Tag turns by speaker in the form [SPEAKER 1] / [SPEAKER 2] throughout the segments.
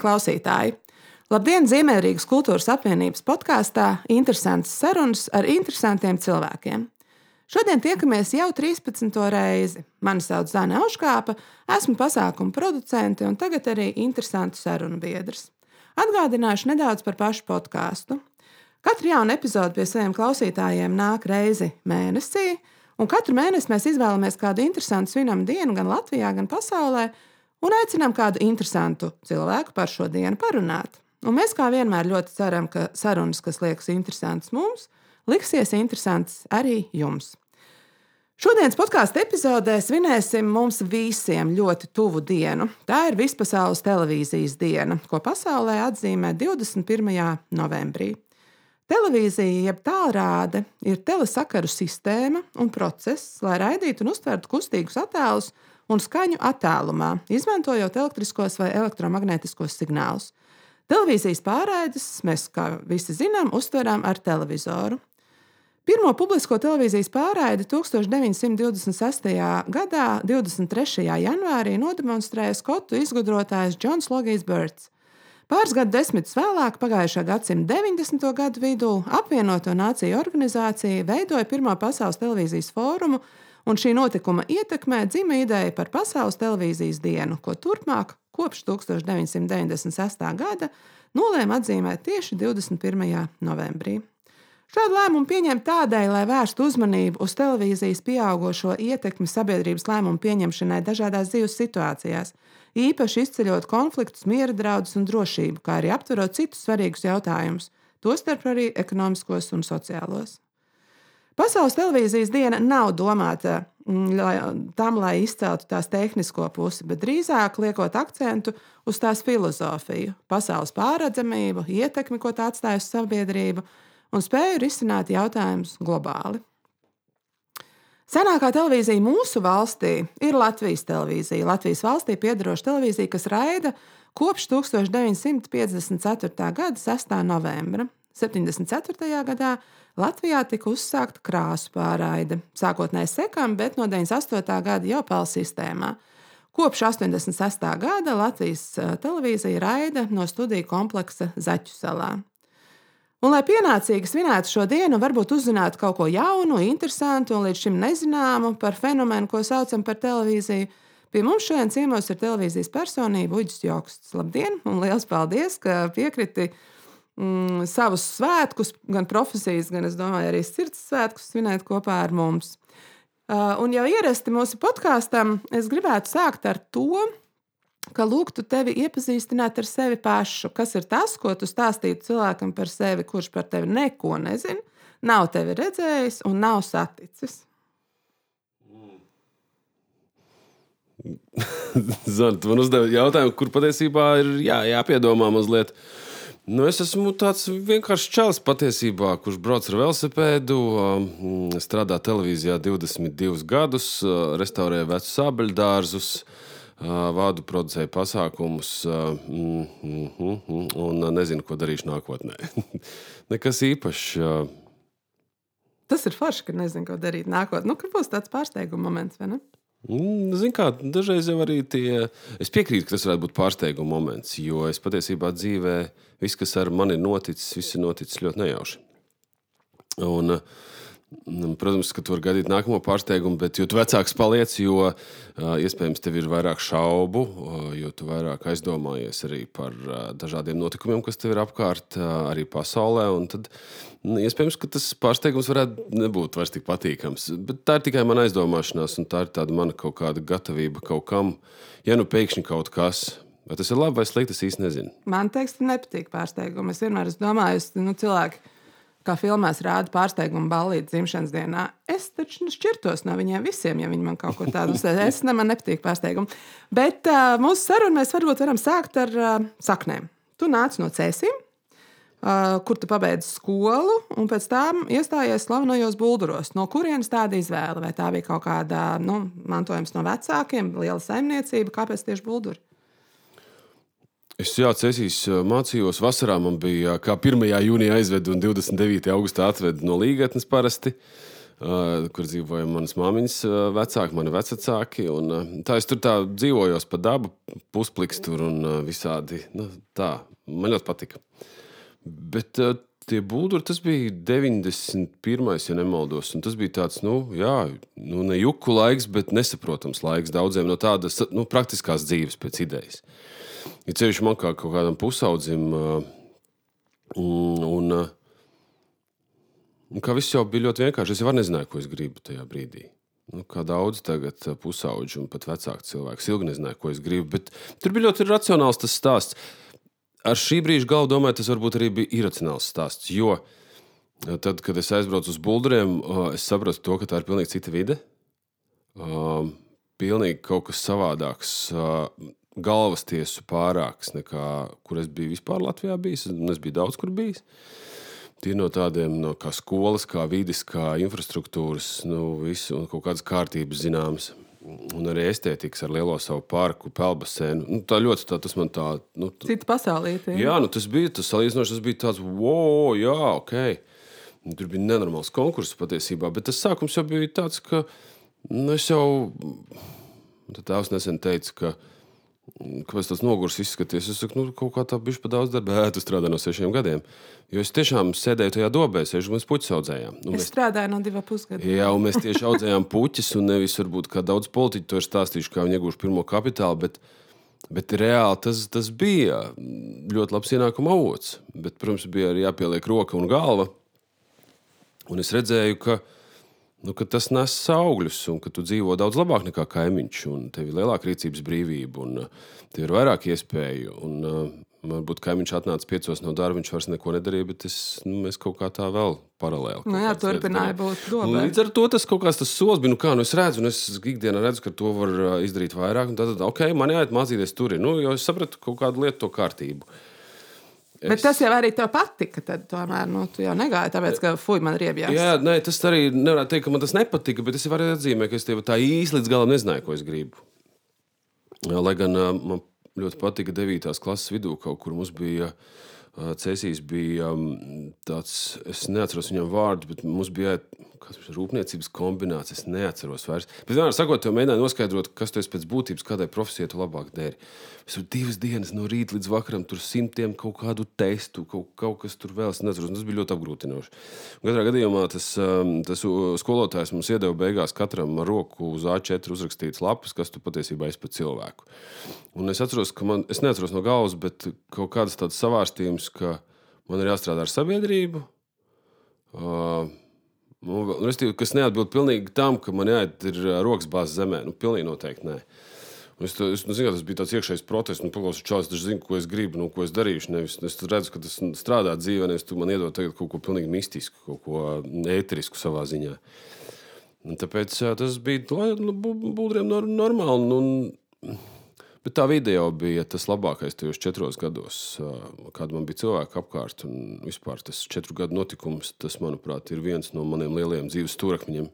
[SPEAKER 1] Klausītāji! Labdien, Ziemeļrīgas kultūras apvienības podkāstā Interesants sarunas ar interesantiem cilvēkiem. Šodien tiekamies jau 13. reizi. Mani sauc Zana Auškāpa, esmu pasākuma producente un tagad arī interesantu sarunu biedrs. Atgādināšu nedaudz par pašu podkāstu. Katru jaunu epizodi pie saviem klausītājiem nāk reizi mēnesī, un katru mēnesi mēs izvēlamies kādu interesantu svinam dienu gan Latvijā, gan pasaulē, un aicinām kādu interesantu cilvēku par šo dienu parunāt. Un mēs kā vienmēr ļoti ceram, ka sarunas, kas liekas interesantas mums, liksies interesantas arī jums. Šodienas podkāstu epizodē svinēsim mums visiem ļoti tuvu dienu. Tā ir Vispasaules televīzijas diena, ko pasaulē atzīmē 21. novembrī. Televīzija, jeb tālrāde, ir telesakaru sistēma un process, lai raidītu un uztvertu kustīgus attēlus un skaņu attālumā, izmantojot elektriskos vai elektromagnētiskos signālus. Televīzijas pārraides mēs, kā visi zinām, uztverām ar televizoru. Pirmo publisko televīzijas pārraidi 1926. gadā, 23. janvārī, nodemonstrēja skotu izgudrotājs Džons Logijs Birds. Pāris gadu desmitus vēlāk, pagājušā gadsimta 90. gadu vidū, apvienoto nāciju organizācija veidoja Pirmā pasaules televīzijas fórumu, un šī notikuma ietekmē dzima ideja par pasaules televīzijas dienu, ko turpmāk, kopš 1996. gada, nolēma atzīmēt tieši 21. novembrī. Šādu lēmumu pieņem tādēļ, lai vērstu uzmanību uz televīzijas pieaugušo ietekmi sabiedrības lēmumu pieņemšanai dažādās dzīves situācijās, īpaši izceļot konfliktus, miera draudus un drošību, kā arī aptverot citus svarīgus jautājumus, tostarp arī ekonomiskos un sociālos. Pasaules televīzijas diena nav domāta mm, lai, tam, lai izceltu tās tehnisko pusi, bet drīzāk liekot akcentu uz tās filozofiju, pasaules pārredzamību, ietekmi, ko tā atstāja uz sabiedrību un spēju risināt jautājumus globāli. Senākā televīzija mūsu valstī ir Latvijas televīzija. Latvijas valstī piedaroša televīzija, kas raida kopš 1954. gada 6. novembra. 74. gadā Latvijā tika uzsākta krāsu pārraide. Sākotnēji sekām, bet no 98. gada jau PAL sistēmā. Kopš 86. gada Latvijas televīzija raida no studiju kompleksa Zaķu salā. Un, lai pienācīgi svinētu šo dienu, varbūt uzzinātu kaut ko jaunu, interesantu un līdz šim nezināmu par fenomenu, ko saucam par televīziju, pie mums šodien ciemos ir televīzijas personība Uģis Joksts. Labdien, un liels paldies, ka piekriti uh, mm, savus svētkus, gan profesijas, gan, domāju, arī sirds svētkus svinēt kopā ar mums. Uh, un jau ierasti mūsu podkāstam, es gribētu sākt ar to, ka lūgtu tevi iepazīstināt ar sevi pašu. Kas ir tas, ko tu stāstītu cilvēkam par sevi, kurš par tevi neko nezina, nav tevi redzējis un nav saticis?
[SPEAKER 2] Tu man uzdevi jautājumu, kur patiesībā ir jā, jāpiedomā mazliet. Uh, Nu, es esmu tāds vienkāršs čalis patiesībā, kurš brauc ar velosipēdu, um, strādā televīzijā 22 gadus, uh, restaurē vecus sābeļdārzus, uh, vādu producēju pasākumus mm, mm, mm, un nezinu, ko darīšu nākotnē. Nekas īpašs.
[SPEAKER 1] Tas ir forši, ka nezinu, ko darīt nākotnē. Nu, kur būs tāds pārsteiguma moments, vai ne?
[SPEAKER 2] Mm, Ziniet, kā dažreiz jau arī tie. Es piekrītu, ka tas varētu būt pārsteiguma moments, jo es patiesībā dzīvē viss, kas ar mani noticis, viss ir noticis ļoti nejauši. Un, uh, protams, ka tu vari gaidīt nākamo pārsteigumu, bet jo vecāks paliec, jo iespējams tev ir vairāk šaubu, jo tu vairāk aizdomājies arī par dažādiem notikumiem, kas tev ir apkārt, arī pasaulē. Tad nu, iespējams, ka tas pārsteigums varētu nebūt vairs tik patīkams. Bet tā ir tikai mana aizdomāšanās, un tā ir mana kaut kāda gatavība kaut kam, ja nu pēkšņi kaut kas. Vai tas ir labi vai slikti, es īsti nezinu.
[SPEAKER 1] Man teiks, nepatīk pārsteigumi. Es vienmēr esmu domājis, ka nu, cilvēki kā filmās rāda pārsteigumu ballīti dzimšanas dienā. Es taču šķirtos no viņiem visiem, ja viņi man kaut ko tādu uzsver. Es ne, man nepatīk pārsteigumu. Bet uh, mūsu sarunu mēs varbūt varam sākt ar uh, saknēm. Tu nāc no cēsīm, uh, kur tu pabeidzi skolu, un pēc tam iestājies slavenajos bulduros. No kurienes tāda izvēle? Vai tā bija kaut kāda nu, mantojums no vecākiem, liela saimniecība? Kāpēc tieši bulduri?
[SPEAKER 2] Es jā, cēsīs mācījos. Vasarā man bija kā 1. jūnijā aizveda un 29. augustā atveda no līgatnes parasti. Uh, kur dzīvoja manas māmiņas uh, vecāki, mani vecāki. Un, uh, tā es tur tā dzīvojos pa dabu, puspliks tur un uh, visādi. Nu, tā, man ļoti patika. Bet uh, tie būduri, tas bija 91. ja nemaldos. Tas bija tāds, nu, jā, nu, ne juku laiks, bet nesaprotams laiks daudziem no tādas nu, praktiskās dzīves pēc idejas. Ja ceļš man kā kaut kādam pusaudzim, uh, un, un, uh, un kā viss jau bija ļoti vienkārši, es jau nezināju, ko es gribu tajā brīdī. Nu, kā daudz tagad pusauģi un pat vecāki cilvēki. Ilgi nezināju, ko es gribu, bet tur bija ļoti racionāls tas stāsts. Ar šī brīža galvu domāju, tas varbūt arī bija iracionāls stāsts. Jo tad, kad es aizbraucu uz Bulgariem, es sapratu, to, ka tā ir pilnīgi cita vide. Pilnīgi kaut kas savādāks galvas tiesu pārāks nekā kur es biju vispār Latvijā bijis. Es biju daudz kur bijis. Tie no tādiem no kā skolas, kā vidas, kā infrastruktūras, nu, visu, un kaut kādas kārtības zināmas. Un arī estētikas ar lielo savu parku, pelnbasēnu. Nu, tā ļoti tā, tas man tā. Nu,
[SPEAKER 1] Cita pasaulē.
[SPEAKER 2] Jā, nu, tas bija tas salīdzinoši, tas bija tāds, wow, jā, ok. Tur bija nenormāls konkurss patiesībā, bet tas sākums jau bija tāds, ka nu, es jau. Tēvs nesen teica, ka Kāpēc tas nogurs izskaties? Es saku, nu, kaut kā tā bija pa daudz darba. Jā, tu strādā no sešiem gadiem. Jo es tiešām sēdēju tajā dobē, sēžu mēs puķus audzējām.
[SPEAKER 1] Nu, es mēs... strādāju no divām pusgadiem.
[SPEAKER 2] Jā, un mēs tieši audzējām puķus, un nevis varbūt kā daudz politiķu to ir stāstījuši, kā viņi iegūši pirmo kapitālu. Bet, bet reāli tas, tas bija ļoti labs ienākuma avots. Bet, protams, bija arī jāpieliek roka un galva. Un es redzēju, ka viņa nu, ka tas nes augļus, un ka tu dzīvo daudz labāk nekā kaimiņš, un tev ir lielāka rīcības brīvība, un uh, tev ir vairāk iespēju. Un, uh, Varbūt kaimiņš atnāca piecos no darba, viņš vairs neko nedarīja, bet es, nu, mēs kaut kā tā vēl paralēli.
[SPEAKER 1] Nu, jā, turpināja būt dobē.
[SPEAKER 2] Līdz ar to tas kaut kāds tas solis bija, nu kā, nu es redzu, un es ikdienā redzu, ka to var uh, izdarīt vairāk, un tad, ok, man jāiet mācīties tur, nu, jo es sapratu kaut kādu lietu, to kārtību. Uh,
[SPEAKER 1] Es... Bet tas jau arī tev patika. Tad, tomēr nu, tu jau negāji, tāpēc, ka fuck, man ir iebjās.
[SPEAKER 2] Jā, nē, tas arī nevarētu teikt, ka man tas nepatika, bet es arī atzīmēju, ka es tev tā īsti līdz galam nezināju, ko es gribu. Lai gan man ļoti patika 9. klases vidū, kaut kur mums bija. Cēsīs bija tāds, es neatceros viņam vārdu, bet mums bija kāds rūpniecības kombinācija. Es neatceros vairs. Bet vienmēr sakot, jau mēģināju noskaidrot, kas esi pēc būtības, kādai profesijai tu labāk dēri. Es tur divas dienas no rīta līdz vakaram, tur simtiem kaut kādu testu, kaut, kaut kas tur vēl. Tas bija ļoti apgrūtinoši. Un katrā gadījumā tas, tas skolotājs mums iedeva beigās katram ar roku uz A4 uzrakstītas lapas, kas tu patiesībā esi par cilvēku. Un es atceros, ka man, es neatceros no galvas, bet kaut kādas tādas savārstījums, ka man ir jāstrādā ar sabiedrību. Uh, Nu, restīvi, kas neatbild pilnīgi tam, ka man jāiet ir rokas bāzes zemē. Nu, pilnīgi noteikti nē. Un es, es nu, zinu, tas bija tāds iekšējs protests, nu, paklausot čāls, es zinu, ko es gribu, nu, ko es darīšu. Nevis, es redzu, ka tas strādā dzīvē, nevis tu man iedod kaut ko pilnīgi mistisku, kaut ko ēterisku savā ziņā. Un tāpēc tas bija nu, būdiem normāli. Nu, Bet tā vide jau bija tas labākais tajos četros gados, kad man bija cilvēki apkārt. Un vispār tas četru gadu notikums, tas, manuprāt, ir viens no maniem lielajiem dzīves stūrakmeņiem.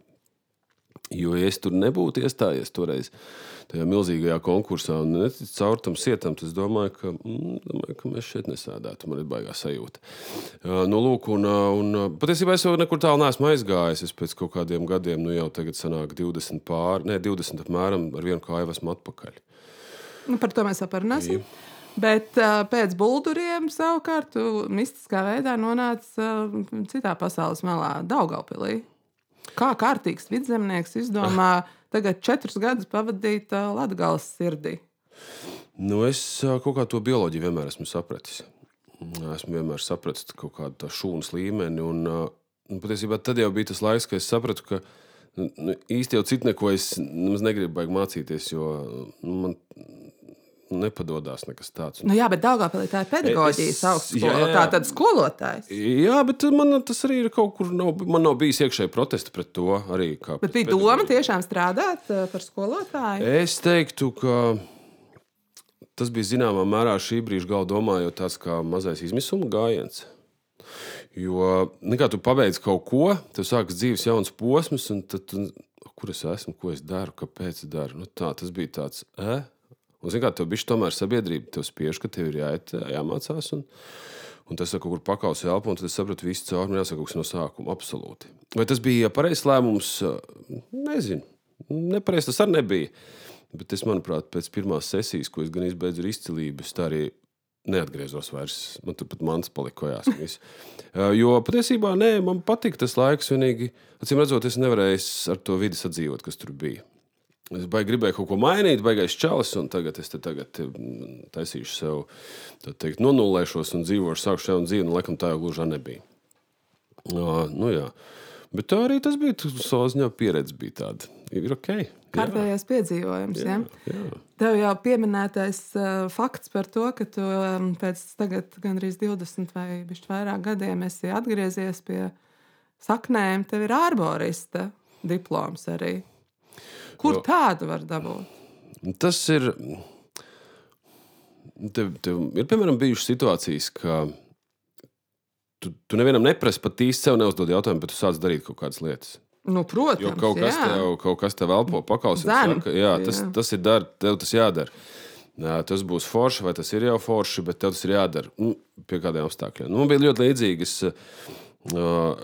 [SPEAKER 2] Jo, ja es tur nebūtu iestājies toreiz, tajā milzīgajā konkursā, un neticu caur tam sietam, tad es domāju, ka, mm, domāju, ka mēs šeit nesēdētu. Man ir baigā sajūta. Nu, lūk, un, un patiesībā es jau nekur tālu neesmu aizgājis. Es pēc kaut kādiem gadiem, nu jau tagad sanāk 20 pāri, ne 20 apmēram, ar vienu kāju esmu atpakaļ.
[SPEAKER 1] Nu, par to mēs aprunāsim. Bet pēc bulduriem savukārt mistiskā veidā nonāca citā pasaules malā, Daugaupilī. Kā kārtīgs vidzemnieks izdomā tagad četrus gadus pavadīt Latgales sirdī?
[SPEAKER 2] Nu, es kaut kā to bioloģiju vienmēr esmu sapratis. Esmu vienmēr sapratis kaut kādu šūnas līmeni. Un, un patiesībā tad jau bija tas laiks, kad es sapratu, ka nu, nu īsti jau citu neko es negribu mācīties, jo nu, man nepadodas nekas tāds.
[SPEAKER 1] Nu, jā, bet Dārgāpēlī tā ir pedagoģijas augstskola. Tā tad skolotājs.
[SPEAKER 2] Jā, bet man tas arī ir kaut kur, nav, man nav bijis iekšēji protesti pret to arī.
[SPEAKER 1] Bet bija doma tiešām strādāt eh, par skolotāju?
[SPEAKER 2] Es teiktu, ka tas bija zināmā mērā šī brīža galva domājot tāds kā mazais izmisuma gājiens. Jo, nekā tu pabeidz kaut ko, tev sākas dzīves jauns posms, un tad, tu, kur es esmu, ko es daru, kāpēc es daru. Nu, tā, tas bija tāds, eh? Un, zin, kā, tev bija tomēr sabiedrība, tev spiež, ka tev ir jāiet, jāmācās. Un, Un tas kaut kur pakausa elpu, un tad es sapratu, ka viss caurumā jāsaka kaut kas no sākuma. Absolūti. Vai tas bija pareizs lēmums? Nezinu. Nepareizs tas arī nebija. Bet es, manuprāt, pēc pirmās sesijas, ko es gan izbeidzu ar izcilību, tā arī neatgriezos vairs. Man tur pat mans palika kojās. jo patiesībā nē, man patika tas laiks. Vienīgi, acīm redzot, es nevarēju ar to vidi sadzīvot, kas tur bija. Es baigi gribēju kaut ko mainīt, baigais čalis, un tagad es te tagad mm, taisīšu sev, teikt, nonulēšos un dzīvošu, sākšu jaunu dzīvi, un laikam tā jau gluži nebija. Uh, nu, jā. Bet tā arī tas bija. Savā ziņā pieredze bija tāda. Ir ok.
[SPEAKER 1] Kārtējais piedzīvojums. Jā, ja? jā. Tev jau pieminētais uh, fakts par to, ka tu um, pēc tagad gandrīz 20 vai vairāk gadiem esi atgriezies pie saknēm. Tev ir ārborista diploms arī. Kur jo, tādu var dabūt?
[SPEAKER 2] Tas ir. Tev, tev ir piemēram bijušas situācijas, ka tu, tu nevienam neprasi pat īsti sev neuzdod jautājumu, bet tu sāc darīt kaut kādas lietas.
[SPEAKER 1] Nu, protams,
[SPEAKER 2] jo kaut kas,
[SPEAKER 1] jā.
[SPEAKER 2] tev, kaut kas tev elpo pakausē. Jā, tas, jā. tas ir dar, tev tas jādara. Jā, tas būs forši, vai tas ir jau forši, bet tev tas ir jādara. Nu, pie kādiem apstākļiem. Nu, man bija ļoti līdzīgi. Es,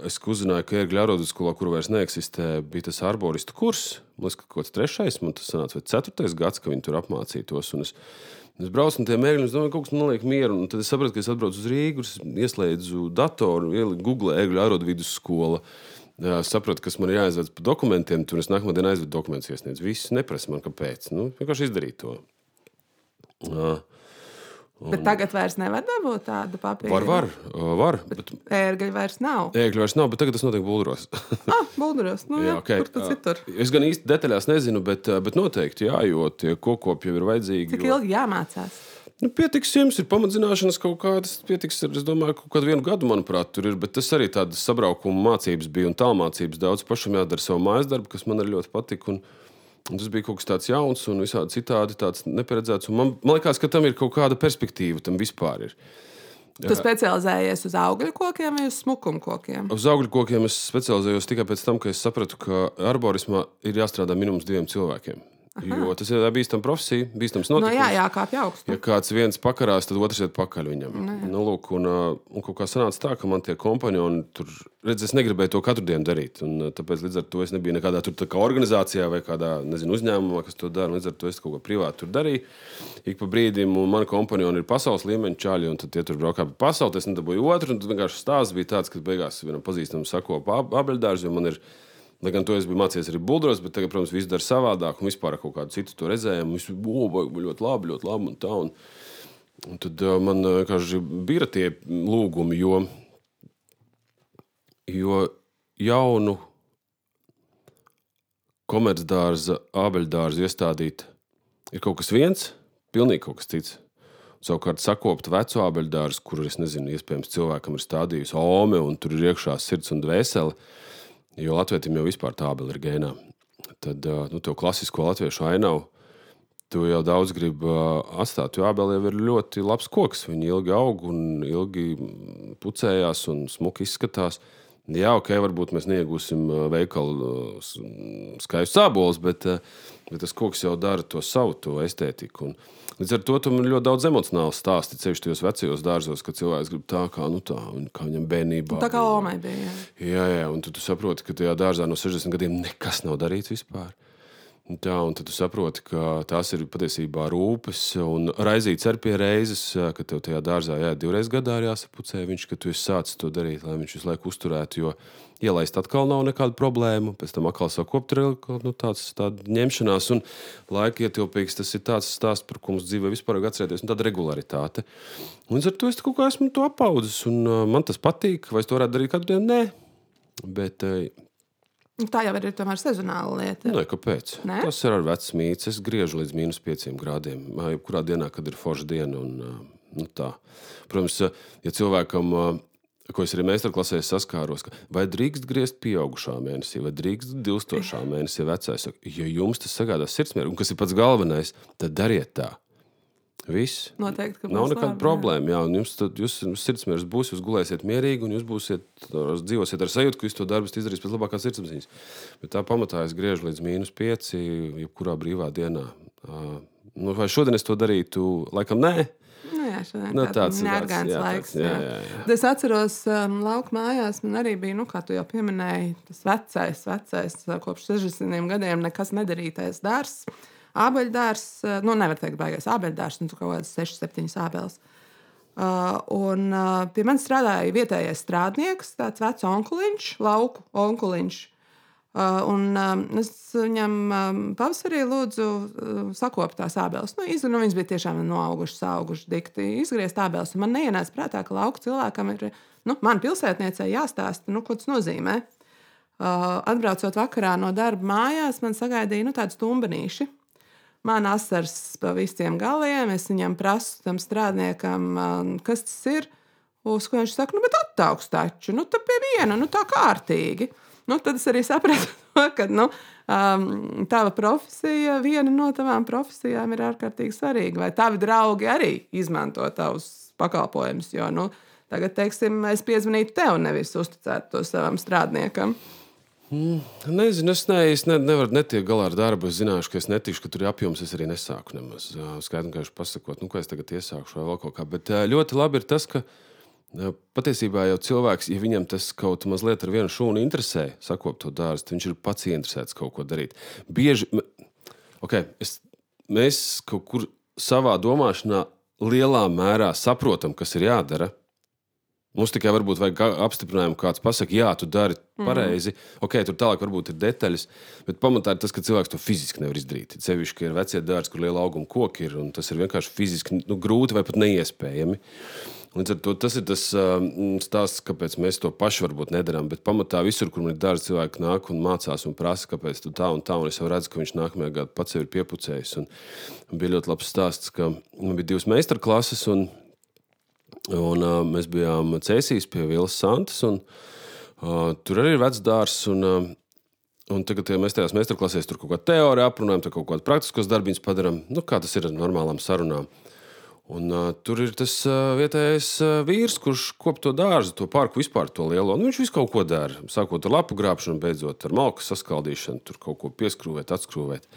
[SPEAKER 2] Es uzzināju, ka Ērgļa arodu skolā, kur vairs neeksistē, bija tas arboristu kurs. Man liekas, ka kaut kāds trešais, man tas sanāca, vai ceturtais gads, ka viņi tur apmācītos. Es, es braucu no tiem mēģinājumiem, es domāju, ka kaut kas man liek mieru. Un tad es sapratu, ka es atbraucu uz Rīgu, ieslēdzu datoru, ieliku Google Ērgļa arodu vidusskola. Es sapratu, kas man ir jāizved par dokumentiem. Tur es nākamā dienā aizvedu dokumentus, iesniedzu. Viss neprasa man, kāpēc. Nu, vienkārši izdarīt to. Uh,
[SPEAKER 1] Bet tagad vairs nevar dabūt tādu papīru.
[SPEAKER 2] Var, var. var
[SPEAKER 1] bet bet ērgļu vairs nav.
[SPEAKER 2] Ērgļu vairs nav, bet tagad tas notiek Bulduros.
[SPEAKER 1] ah, Bulduros. Nu, jā, jā, okay. Kur tas citur?
[SPEAKER 2] Es gan īsti detaļās nezinu, bet, bet noteikti jā, jo tie kokopji jau ir vajadzīgi.
[SPEAKER 1] Cik ilgi jāmācās?
[SPEAKER 2] Nu, pietiks jums, ir pamatzināšanas kaut kādas, pietiks, ar, es domāju, kaut kādu vienu gadu, manuprāt, tur ir. Bet tas arī tādas sabraukuma mācības bija un tālmācības daudz. Pašam jādara savu mājas darbu, kas man arī ļoti patika. Un, Un tas bija kaut kas tāds jauns un visādi citādi neparedzēts. Un man, man liekas, ka tam ir kaut kāda perspektīva, tam vispār ir.
[SPEAKER 1] Tu specializējies uz augļu kokiem vai uz smukuma kokiem?
[SPEAKER 2] Uz augļu kokiem es specializējos tikai pēc tam, kad es sapratu, ka arborismā ir jāstrādā minimums diviem cilvēkiem. Aha. Jo tas ir bīstams profesija, bīstams notikums.
[SPEAKER 1] No, jā, jā, kāpj augstu.
[SPEAKER 2] Ja kāds viens pakarās, tad otrs iet pakaļ viņam. No, nu, nu, lūk, un, un kaut kā sanāca tā, ka man tie kompanioni tur, redz, es negribēju to katru dienu darīt. Un, tāpēc līdz ar to es nebiju nekādā tur kā organizācijā vai kādā nezinu, uzņēmumā, kas to dara. Līdz ar to es kaut ko privāti tur darīju. Ik pa brīdim, un mani kompanioni ir pasaules līmeņa čaļi, un tad tie tur braukā pa pasauli. Es nedabūju otru, un tad vienkārši stāsts bija tāds, ka beigās vienam pazīstamam sakopa abeļdārzu, jo man ir ielikās Lai gan to es biju mācījies arī Bulgaros, bet tagad, protams, viss dara savādāk un vispār kaut kādu citu to redzējumu. Viss bija ļoti labi, ļoti labi un tā. Un, un tad man bija tie lūgumi, jo, jo jaunu komercdārza, abeļdārza iestādīt ir kaut kas viens, pilnīgi kaut kas cits. Savukārt, sakopt veco abeļdārzu, kur es nezinu, iespējams, cilvēkam ir stādījusi ome un tur ir iekšā sirds un dvēsele Jo latvietim jau vispār tā abeli ir gēnā. Tad nu, to klasisko latviešu ainavu tu jau daudz gribi atstāt. Jo abeli jau ir ļoti labs koks. Viņi ilgi aug un ilgi pucējās un smuki izskatās. Jā, ok, varbūt mēs neiegūsim veikalu skaistus sābolus, bet, bet tas koks jau dara to savu to estētiku. Un, Līdz ar to tam ir ļoti daudz emocionālu stāstu. Ceļš tajos vecajos dārzos, kad cilvēks grib tā, kā, nu tā, kā viņam bērnībā.
[SPEAKER 1] Tā kā Omai bija.
[SPEAKER 2] Jā, jā un tu, tu saproti, ka tajā dārzā no 60 gadiem nekas nav darīts vispār. Tā, un tad tu saproti, ka tās ir patiesībā rūpes un raizīts ar pie reizes, ka tev tajā dārzā jā, divreiz gadā ir jāsapucē viņš, ka tu esi sācis to darīt, lai viņš visu laiku uzturētu. Jo ielaist atkal nav nekāda problēma, pēc tam atkal sakopt ir nu, tāds ņemšanās un laika ietilpīgs. Tas ir tāds stāsts, par ko mums dzīvē vispār ir atcerēties, un tāda regularitāte. Līdz ar to es kaut kā esmu to apaudzis, un man tas patīk. Vai es to varētu darīt katru dienu? Nē. Bet,
[SPEAKER 1] Tā jau ir tomēr sezonāla lieta.
[SPEAKER 2] Nē, kāpēc? Nē? Tas ir ar vecu mītnes. Es griežu līdz mīnus pieciem grādiem. Jebkurā dienā, kad ir forša diena. Un, nu, tā. Protams, ja cilvēkam ko es arī meistarklasē saskāros, ka vai drīkst griezt pieaugušā mēnesī, vai drīkst dilstošā mēnesī vecais. Ja jums tas sagādās sirdsmieru, un kas ir pats galvenais, tad dariet tā. Viss.
[SPEAKER 1] Noteikti, ka
[SPEAKER 2] nav nekāda problēma. Jā. Jā, jums, tad, jūs sirdsmērs būs, jūs gulēsiet mierīgi, un jūs būsiet, dzīvosiet ar sajūtu, ka jūs to darbu izdarīsiet pēc labākās sirdsapziņas. Bet tā pamatā es griežu līdz mīnus pieci, jebkurā brīvā dienā. Uh, nu, vai šodien es to darītu? Laikam nē.
[SPEAKER 1] Nē, jā, šodien
[SPEAKER 2] Nu,
[SPEAKER 1] tāds
[SPEAKER 2] ir jā,
[SPEAKER 1] laiks.
[SPEAKER 2] jā,
[SPEAKER 1] jā.
[SPEAKER 2] jā,
[SPEAKER 1] Es atceros, um, lauka mājās man arī bija, nu, kā tu jau pieminēji, tas vecais, vecais kopš 60 gadiem nekas nedarītais dārsts. Ābeļdārs, uh, nu, nevar teikt, baigais ābeļdārs, nu, kaut kādas 6, 7 ābeles. Uh, un uh, pie manis strādāja vietējais strādnieks, tāds vecs onkuliņš, lauku onkuliņš. Uh, un um, es viņam um, pavasarī lūdzu uh, sakopt tās ābeles. Nu, izg- nu, viņas bija tiešām noaugušas, augušas, dikti izgriezt ābeles. un Man neienāca prātā, ka lauku cilvēkam ir, nu, man pilsētniecei jāstāsta, nu, ko tas nozīmē. Uh, atbraucot vakarā no darba mājās, man sagaidīja nu, tādi stumbenīši. Man asars pa visiem galiem. Es viņam prasu, tam strādniekam, kas tas ir. Uz ko viņš saka, nu, bet attaugs taču, nu, tā pie viena, nu, tā kārtīgi. Nu, tad es arī sapratu, ka nu, um, tava profesija, viena no tavām profesijām ir ārkārtīgi svarīga. Vai tavi draugi arī izmanto tavus pakalpojumus? Jo nu, tagad, teiksim, es piezvanītu tev, nevis uzticētu to savam strādniekam.
[SPEAKER 2] Nezinu, es, ne, es ne, nevaru netiek galā ar darbu. Es zināšu, ka es netikšu, ka tur ir apjoms. Es arī nesāku nemaz skaidri un gaiši pasakot, nu, ko es tagad iesākšu vai vēl kaut kā. Bet ā, ļoti labi ir tas, ka ā, patiesībā jau cilvēks, ja viņam tas kaut mazliet ar vienu šūnu interesē, sakopt to dārstu, viņš ir pats interesēts kaut ko darīt. Bieži okay, es, mēs kaut kur savā domāšanā lielā mērā saprotam, kas ir jādara. Mums tikai varbūt vajag apstiprinājumu, kāds pasakā, jā, tu dari pareizi. Mm. Ok, tur tālāk varbūt ir detaļas, bet pamatā ir tas, ka cilvēks to fiziski nevar izdarīt. Ir Sevišķi, ka ir vecie dārzi, kur liela auguma koki ir, un tas ir vienkārši fiziski nu, grūti vai pat neiespējami. Līdz ar to tas ir tas um, stāsts, kāpēc mēs to paši varbūt nedarām. Bet pamatā visur, kur man ir dārzi, cilvēki nāk un mācās un prasa, kāpēc tu tā un tā. Un es jau redzu, ka viņš nākamajā gadā pats sev ir piepucējis. Un, un bija ļoti labs stāsts, ka man bija divas meistarklases. Un, Un, uh, mēs bijām Cēsīs pie Vielas Santas. Un, uh, tur arī ir vecs dārsts. Un, uh, un tagad, ja mēs tajās meistarklasēs tur kaut kādu teoriju aprunājam, tad kaut kādus praktiskus darbiņus padarām, nu, kā tas ir ar normālām sarunām. Un, uh, tur ir tas uh, vietējais uh, vīrs, kurš kop to dārzu, to parku vispār, to lielo. Nu, viņš visu kaut ko dara. Sākot ar lapu grābšanu, beidzot ar malku saskaldīšanu, tur kaut ko pieskrūvēt, atskrūvēt.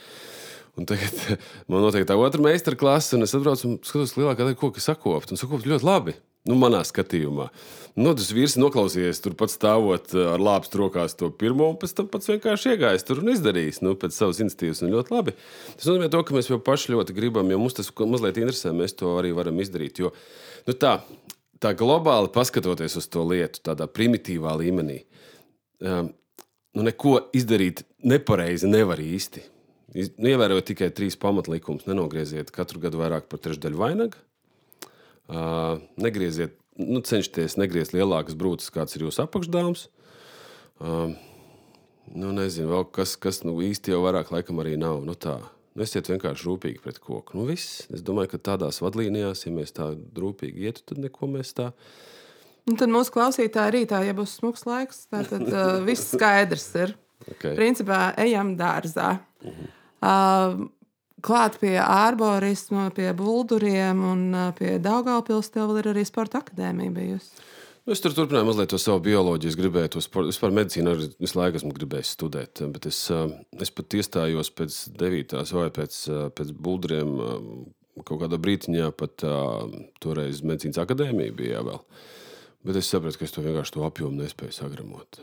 [SPEAKER 2] Un tagad man notiek tā otra meistarklase, un es atbraucu un skatos, lielākā daļa koku sakopt. Un sakopt ļoti labi. Nu, manā skatījumā. Nu, tas vīrs noklausījies, tur pats stāvot uh, ar lāpstu rokās to pirmo, un pēc tam pats vienkārši iegājis tur un izdarījis nu, pēc savas iniciatīvas. un Ļoti labi. Tas nozīmē, to, ka mēs jau paši ļoti gribam, jo mums tas mazliet interesē, mēs to arī varam izdarīt. Jo, nu, tā, tā globāli paskatoties uz to lietu, tādā primitīvā līmenī, um, nu, neko izdarīt nepareizi nevar īsti. Nu, ievērojot tikai trīs pamatlikumus, nenogrieziet katru gadu vairāk par trešdaļu vainagu. Uh, negrieziet, nu, cenšieties negriezt lielākas brūces, kāds ir jūsu apakšdāms. Uh, nu, nezinu, vēl kas, kas nu, īsti jau vairāk laikam arī nav. Nu, tā. Nu, esiet vienkārši rūpīgi pret koku. Nu, viss. es domāju, ka tādās vadlīnijās, ja mēs tā rūpīgi ietu, tad neko mēs tā.
[SPEAKER 1] Un tad mūsu klausītāji rītā, ja būs smags laiks, tad uh, viss skaidrs ir.
[SPEAKER 2] Okay.
[SPEAKER 1] Principā ejam dārzā. Uh, klāt pie arborisma, pie bulduriem un pie Daugaupils tev vēl ir arī sporta akadēmija bijusi.
[SPEAKER 2] Nu, Es tur turpināju mazliet to savu bioloģiju. Es gribēju to sporta, vispār medicīnu arī visu laiku esmu gribējis studēt. Bet es, es pat iestājos pēc devītās vai pēc, pēc buldriem. ā, Kaut kādā brīdiņā pat toreiz medicīnas akadēmija bija vēl. Bet es sapratu, ka es to vienkārši to apjomu nespēju sagramot.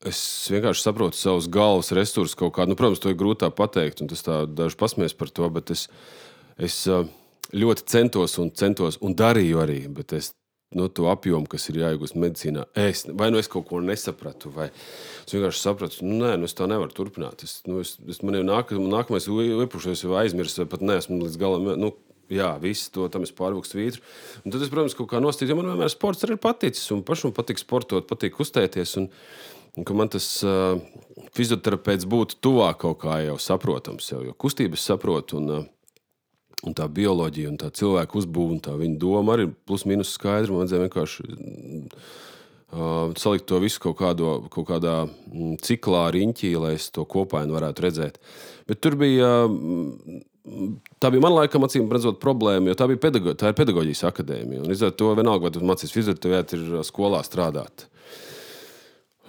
[SPEAKER 2] Uh, es vienkārši saprotu savus galvas resursus kaut kādā. Nu, protams, to ir grūti pateikt, un tas daži pasmies par to, bet es, es ļoti centos un centos un darīju arī. Bet es no to apjomu, kas ir jāiegūst medicīnā, es, vai nu es kaut ko nesapratu, vai es vienkārši sapratu, nu, nē, nu, es tā nevaru turpināt. Es, nu, es, es man jau nāk, nākamais iepušos jau aizmirsu, vai pat neesmu līdz galam. Nu, Jā, viss to tam es pārvāku svītru. Un tad es, protams, kaut kā nostājos, jo man vienmēr sports ir paticis. Un pašam patīk sportot, patīk kustēties. Un, un ka man tas uh, fizioterapeits būtu tuvāk kaut kā jau saprotams, jau, jo kustības saprotu. Un, uh, Un tā bioloģija, un tā cilvēka uzbūve, un tā viņa doma arī ir plus-minus skaidra. Man vajadzēja vienkārši uh, salikt to visu kaut, kādo, kaut kādā mm, ciklā, riņķī, lai es to kopainu varētu redzēt. Bet tur bija. Uh, Tā bija man laikam, acīm redzot, problēma, jo tā, pedago, tā ir pedagoģijas akadēmija. Un, ar to vienalga, vai tu mācīsies fizioterapeitā, ir skolā strādāt.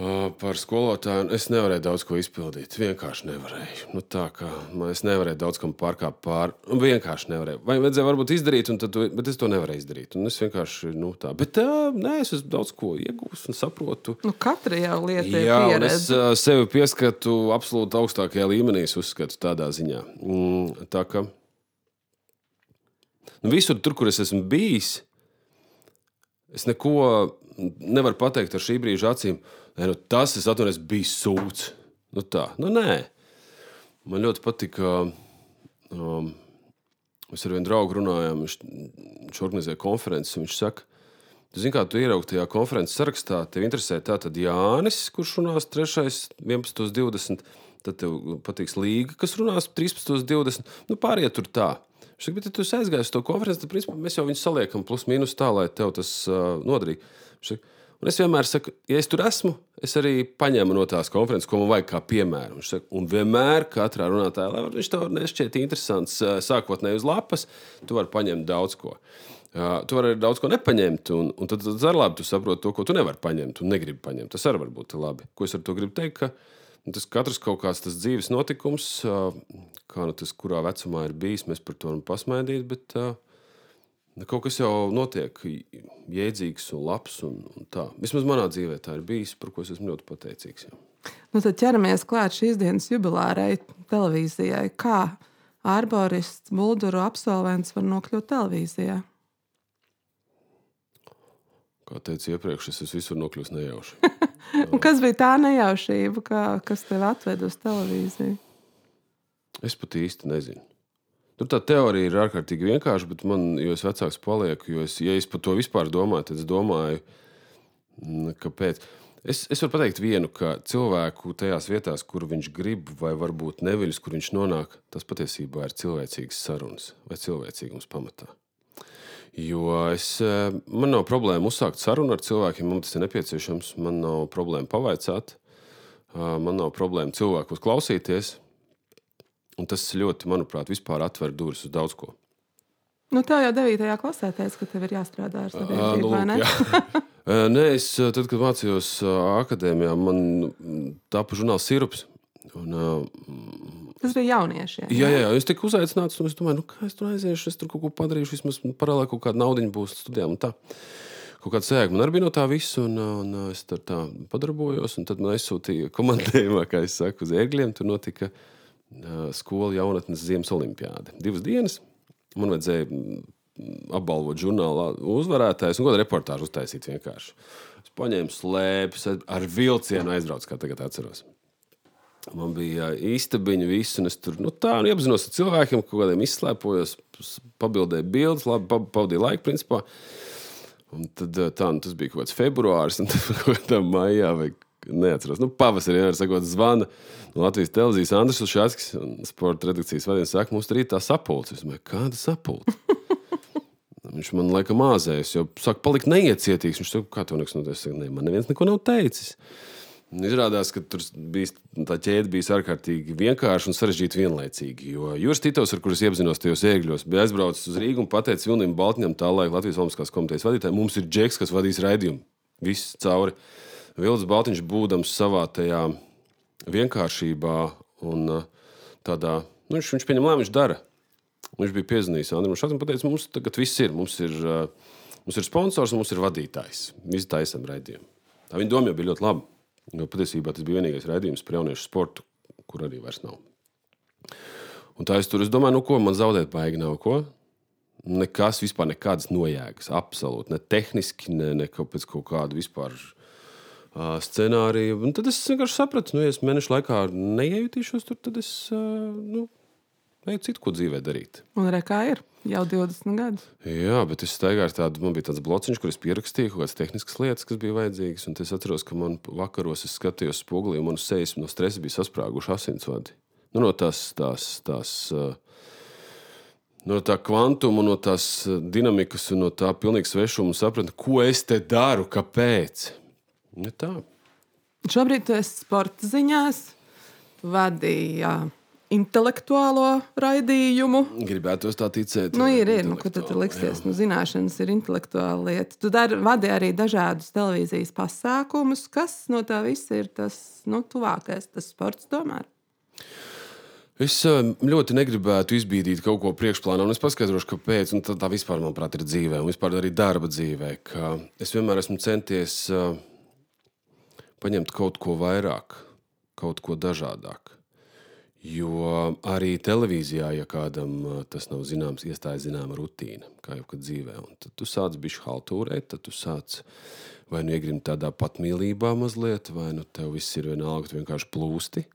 [SPEAKER 2] Uh, Par skolotāju es nevarēju daudz ko izpildīt. Vienkārši nevarēju. Nu, tā kā es nevarēju daudz kam pārkāpt pāri. Vienkārši nevarēju. Vai vajadzēja varbūt izdarīt, to- bet es to nevarēju izdarīt. Un es vienkārši nu, tā. Bet uh, nē, es esmu daudz ko iegūst un saprotu.
[SPEAKER 1] Nu, katra jau lieta ir
[SPEAKER 2] Jā, es uh, sevi pieskatu absolūti augstākajā līmenī. Uzskatu tādā ziņā. Mm, tā kā nu, visur, tur, kur es esmu bijis, es neko nevaru pateikt ar šī brīža acīm. Nē, nu, tas es atvainojos, bija sūds. Nu, tā, nu, nē. Man ļoti patika. Um, Mēs ar vienu draugu runājām, viņš, viņš organizēja konferenci. un Viņš saka, Tu zini, kā tu ieraugi tajā konferences sarakstā, tev interesē tātad Jānis, kurš runās 3. 11.20. Tad tev patiks Līga, kas runās 13.20. Nu, pāriet tur tā. Viņš saka, bet, ja tu esi aizgājis uz to konferenci, tad principā, mēs jau viņu saliekam plus mīnus tā, lai tev tas uh, noderīgi. Viņš Saka, un es vienmēr saku, ja es tur esmu, es arī paņēmu no tās konferences, ko man vajag kā piemēru. Viņš Saka, un vienmēr katrā runātājā, lai viņš tev nešķiet interesants uh, sākotnēji uz lapas, tu vari paņemt daudz ko. Uh, tu vari arī daudz ko nepaņemt, un, un tad, tad ar labi tu saproti to, ko tu nevari paņemt un negribi paņemt. Tas arī var būt labi. Ko es ar to gribu teikt? Ka, nu, tas katrs kaut kāds tas dzīves notikums, uh, kā nu tas kurā vecumā ir bijis, mēs par to varam pasmaidīt, bet uh, kaut kas jau notiek jēdzīgs un labs. Un, un tā. Vismaz manā dzīvē tā ir bijis, par ko es esmu ļoti pateicīgs. Jā.
[SPEAKER 1] Nu, tad ķeramies klāt šīs dienas jubilārai televīzijai. Kā ārborists, bulduru absolvents var nokļūt televīzijā?
[SPEAKER 2] Kā teicu iepriekš, es esmu visur nokļuvis nejauši.
[SPEAKER 1] Kas bija tā nejaušība, kā, kas tev atveda uz televīziju?
[SPEAKER 2] Es pat īsti nezinu. Tur tā teorija ir ārkārtīgi vienkārša, bet man, jo vecāks palieku, jo es, ja es par to vispār domāju, tad es domāju, mm, kāpēc. Es, es varu pateikt vienu, ka cilvēku tajās vietās, kur viņš grib, vai varbūt neviļus, kur viņš nonāk, tas patiesībā ir cilvēcīgas sarunas vai cilvēcīgums pamatā. Jo es, eh, man nav problēma uzsākt sarunu ar cilvēkiem, man tas ir nepieciešams. Man nav problēma pavaicāt, man nav problēma cilvēkus klausīties. Un tas ļoti, manuprāt, vispār atver durvis uz daudz ko.
[SPEAKER 1] Nu, tev jau 9. klasē teica, ka tev ir jāstrādā ar sabiedrību,
[SPEAKER 2] nu,
[SPEAKER 1] vai ne?
[SPEAKER 2] Ā, Nē, es ā, tad, kad mācījos ā, akadēmijā, man mm, tapu žurnāls Sirups. Un, ā,
[SPEAKER 1] Tas bija jauniešiem.
[SPEAKER 2] jā, jā, jā, es tiku uzaicināts, un es domāju, nu, kā es tur aiziešu, es tur kaut ko padarīšu, vismaz paralēli kaut kāda naudiņa būs studijām. tā. Kaut kāda sēga man arī bija no tā visa, un, un es tur tā padarbojos. un Tad man aizsūtīja komandējumā, kā es saku, uz ērgļiem. Tur notika ā, skola jaunatnes ziemas olimpiāde. Divas dienas. Man vajadzēja mm, apbalvot žurnāla uzvarētājus un kādu reportāžu uztaisīt vienkārši. Es paņēmu slēpes, ar vilcienu aizbraucu, kā tagad atceros. Man bija īstabiņa, viss, un es tur nu, tā nu, iepazinos ar cilvēkiem, kaut kādiem izslēpojos, pabildēju bildes, labi pa- pavadīju laiku, principā. Un tad tā, nu, tas bija kaut kāds februāris, un tad kaut kādā maijā vai neatceros. Nu, pavasarī, vienmēr sakot, zvana no Latvijas televīzijas Andris Ušāckis un sporta redakcijas vadījums saka, mums tur ir tā sapulce. Es domāju, kāda sapulce? Viņš man laikam māzējas, jo sāk palikt neiecietīgs. Viņš saka, kā tev nekas notiek? Es saku, ne, man neviens neko nav teicis. Izrādās, ka tur bija, tā ķēde bija ārkārtīgi vienkārša un sarežģīta vienlaicīgi. Jo Juris Titovs, ar kuriem iepazinos tajos ēgļos, bija aizbraucis uz Rīgu un pateicis Vilniem Baltiņam, tā laika Latvijas Olimpiskās komitejas vadītājai, mums ir džeks, kas vadīs raidījumu. Viss cauri. Vilnis Baltiņš būdams savā tajā vienkāršībā un uh, tādā, nu, viņš, viņš pieņem lēmumu, viņš dara. Viņš bija piezvanījis Andriņam Šāpam un teica, mums tagad viss ir. Mums ir, uh, mums ir sponsors mums ir vadītājs. Visi taisam raidījumu. Tā viņa doma jau bija ļoti laba. Jo patiesībā tas bija vienīgais raidījums par jauniešu sportu, kur arī vairs nav. Un tā es tur es domāju, nu ko man zaudēt, baigi nav ko. Nekas, vispār nekādas nojēgas. Absolūti. Ne tehniski, ne, ne pēc kaut kāda vispār scenārija. Un tad es vienkārši sapratu, nu, ja es mēnešu laikā neiejutīšos tur, tad es nu, eju citu ko dzīvē darīt.
[SPEAKER 1] Un re, kā ir? Jau 20 gadus.
[SPEAKER 2] Jā, bet es staigāju ar tādu, man bija tāds blociņš, kur es pierakstīju kaut kādas tehniskas lietas, kas bija vajadzīgas. Un es atceros, ka man vakaros es skatījos spogulī, un manas sejas no stresa bija sasprāguši asinsvadi. Nu, no tās, tās, tās, uh, no tā kvantuma, no tās dinamikas un no tā pilnīgi svešuma sapratni, ko es te daru, kāpēc. Ja tā.
[SPEAKER 1] Šobrīd tu esi sporta ziņās, vadīji jā, intelektuālo raidījumu.
[SPEAKER 2] Gribētu tā ticēt.
[SPEAKER 1] Nu, ir, ir. Nu, ko tad liksies? Nu, zināšanas ir intelektuāla lieta. Tu dari, vadi arī dažādus televīzijas pasākumus. Kas no tā visa ir tas nu, tuvākais, tas sports tomēr?
[SPEAKER 2] Es eh, ļoti negribētu izbīdīt kaut ko priekšplānā, un es paskaidrošu, kāpēc. Tā, tā vispār, manuprāt, ir dzīvē, un vispār arī darba dzīvē. Es vienmēr esmu centies uh, paņemt kaut ko vairāk, kaut ko dažādāk. Jo arī televīzijā, ja kādam tas nav zināms, iestājas zināma rutīna, kā jau kad dzīvē. Un tad tu sāc bišķi haltūrēt, tad tu sāc vai nu iegrimt tādā patmīlībā mazliet, vai nu tev viss ir vienalga, tu vienkārši plūsti.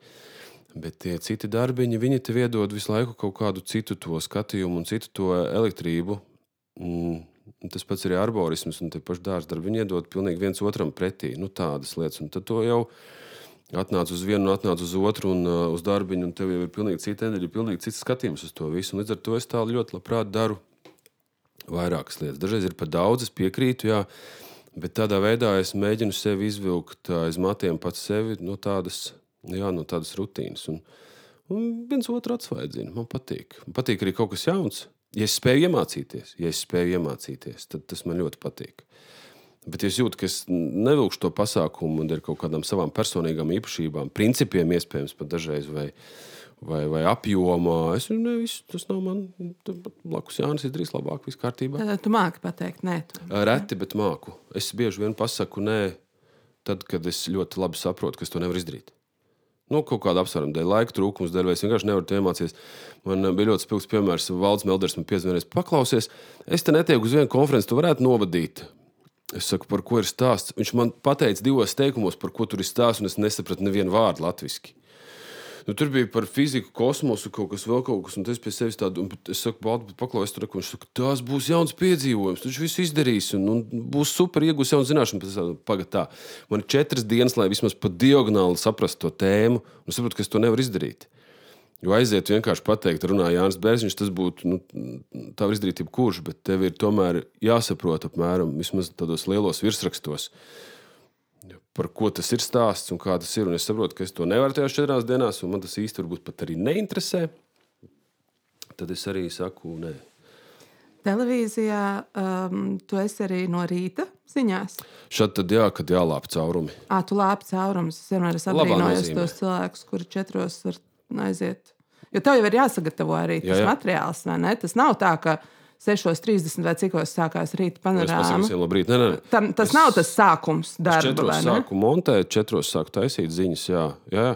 [SPEAKER 2] Bet tie citi darbiņi, viņi tev iedod visu laiku kaut kādu citu to skatījumu un citu to elektrību. Mm, tas pats ir arborisms un tie paši dārza darbi. Viņi iedod pilnīgi viens otram pretī. Nu, tādas lietas. Un tad to jau atnāc uz vienu, atnāc uz otru un uh, uz darbiņu, un tev jau ir pilnīgi cita enerģija, pilnīgi cits skatījums uz to visu. Un līdz ar to es tā ļoti labprāt daru vairākas lietas. Dažreiz ir par daudz, es piekrītu, jā, bet tādā veidā es mēģinu sevi izvilkt aiz matiem pats sevi no tādas, jā, no tādas rutīnas. Un, un viens otru atsvaidzina. Man patīk. Man patīk arī kaut kas jauns. Ja es spēju iemācīties, ja es spēju iemācīties, tad tas man ļoti patīk. Bet es jūtu, ka es nevilkšu to pasākumu un ar kaut kādām savām personīgām īpašībām, principiem, iespējams, pat dažreiz. Vai, vai, vai apjomā. Es ne, visu, tas nav man. Blakus Jānis izdarīs labāk, viss kārtībā.
[SPEAKER 1] Tad tu māki pateikt, nē. Tu.
[SPEAKER 2] Reti, bet māku. Es bieži vien pasaku nē, tad, kad es ļoti labi saprotu, ka es to nevaru izdarīt. Nu, kaut kāda apsvēruma dēļ, laika trūkums dēļ, es vienkārši nevaru to iemācīties. Man bija ļoti spilgts piemērs, Valdis Melders man piezvanīja, paklausies, es te netieku uz vienu konferenci, tu varētu novadīt. Es saku, par ko ir stāsts. Viņš man pateica divos teikumos, par ko tur ir stāsts, un es nesapratu nevienu vārdu latviešu. Nu, tur bija par fiziku, kosmosu, kaut kas vēl kaut kas, un es pie sevis tādu, un es saku, Baltu, paklausies tur, viņš saka, tas būs jauns piedzīvojums, viņš visu izdarīs, un, un būs super iegūs jaunu zināšanu. Pagad tā, man ir četras dienas, lai vismaz pa diagonāli saprastu to tēmu, un saprotu, ka es to nevaru izdarīt. Jo aiziet vienkārši pateikt, runā Jānis Bērziņš, tas būtu, nu, tā var izdarīt jebkurš, bet tev ir tomēr jāsaprot apmēram vismaz tādos lielos virsrakstos, par ko tas ir stāsts un kā tas ir. Un es saprotu, ka es to nevaru tajās četrās dienās, un man tas varbūt pat arī neinteresē. Tad es arī saku, nē.
[SPEAKER 1] Televīzijā um, tu esi arī no rīta ziņās.
[SPEAKER 2] Šad tad jā, kad jālāp caurumi.
[SPEAKER 1] Ā, tu lāpi caurumus. Es vienmēr esmu apbrīnojis tos cilvēkus, kuri četros var aiziet. Jo tev jau ir jāsagatavo arī tas jā, jā. materiāls, vai ne? Tas nav tā, ka 6.30 vai cikos sākās rīta panorāma.
[SPEAKER 2] Labrīt, nē, nē.
[SPEAKER 1] Tam, tas es, nav tas sākums darba.
[SPEAKER 2] Četros sāku montēt, četros sāku taisīt ziņas, jā. jā.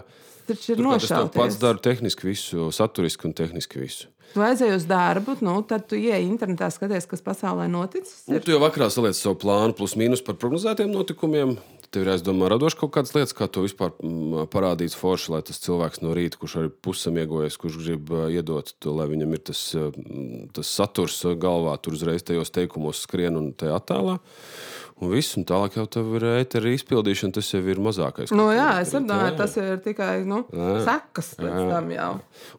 [SPEAKER 1] Taču ir.
[SPEAKER 2] Es pats daru tehniski visu, saturiski un tehniski visu.
[SPEAKER 1] Tu aizēji uz darbu, nu, tad tu ieej internetā, skaties, kas pasaulē noticis.
[SPEAKER 2] Nu, tu jau vakarā saliec savu plānu, plus mīnus par prognozētiem notikumiem. Tev ir jāizdomā radoši kaut kādas lietas, kā to vispār parādīt forši, lai tas cilvēks no rīta, kurš arī pusam iegojas, kurš grib iedot, to, lai viņam ir tas, tas saturs galvā, tur uzreiz tajos teikumos skrien un tajā attēlā. Un viss, un tālāk jau tā ir ētera izpildīšana, tas jau ir mazākais.
[SPEAKER 1] Nu, jā, es domāju, tas ir tikai nu, jā. sekas tam jau.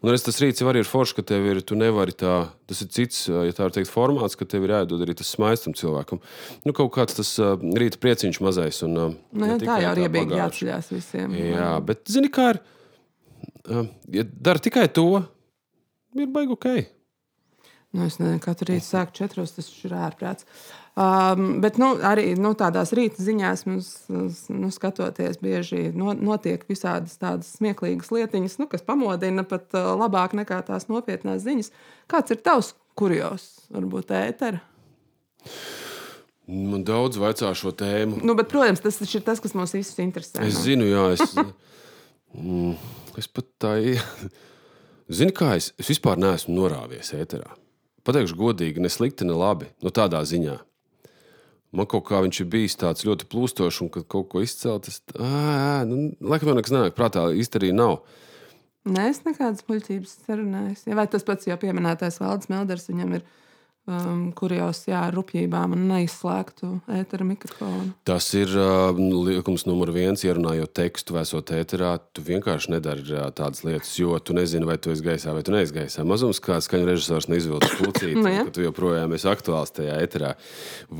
[SPEAKER 2] Un arī tas rīts arī ir foršs, ka tev ir, tu nevari tā, tas ir cits, ja tā var teikt, formāts, ka tev ir jādod arī tas smaids tam cilvēkam. Nu, kaut kāds tas uh, rīta prieciņš mazais. Un, uh,
[SPEAKER 1] nu, jā, tā jau ir iebīgi jāatceļās visiem.
[SPEAKER 2] Jā, bet zini kā ir, uh, ja dara tikai to, ir baigi ok.
[SPEAKER 1] Nu, es nezinu, katru rītu sāku četros, tas ir ārprāts. Uh, Um, bet nu, arī nu, tādās rīta ziņās mums, nu, skatoties, bieži notiek visādas tādas smieklīgas lietiņas, nu, kas pamodina pat uh, labāk nekā tās nopietnās ziņas. Kāds ir tavs kurjos, varbūt ētera?
[SPEAKER 2] Man daudz vaicā šo tēmu.
[SPEAKER 1] Nu, bet, protams, tas ir tas, kas mums visus interesē.
[SPEAKER 2] Es nu? zinu, jā, es, mm, es pat tā zinu, kā es, es vispār neesmu norāvies ēterā. Pateikšu godīgi, ne slikti, ne labi. No nu, tādā ziņā man kaut kā viņš ir bijis tāds ļoti plūstošs, un kad kaut ko izcelt, tas nu, laikam jau nekas nenāk prātā, īsti arī nav.
[SPEAKER 1] Nē, es nekādas muļķības sarunājos. Ja, vai tas pats jau pieminētais Valdis Melders, viņam ir um, kurjos jā, ar rupjībām un neizslēgtu ētera mikrofonu.
[SPEAKER 2] Tas ir uh, liekums numur viens, ierunājot tekstu, esot ēterā. Tu vienkārši nedari uh, tādas lietas, jo tu nezini, vai tu esi gaisā vai tu neesi gaisā. Mazums kāds skaņu režisors neizvilcis pulcīt, nu, ka tu joprojām esi aktuāls tajā ēterā.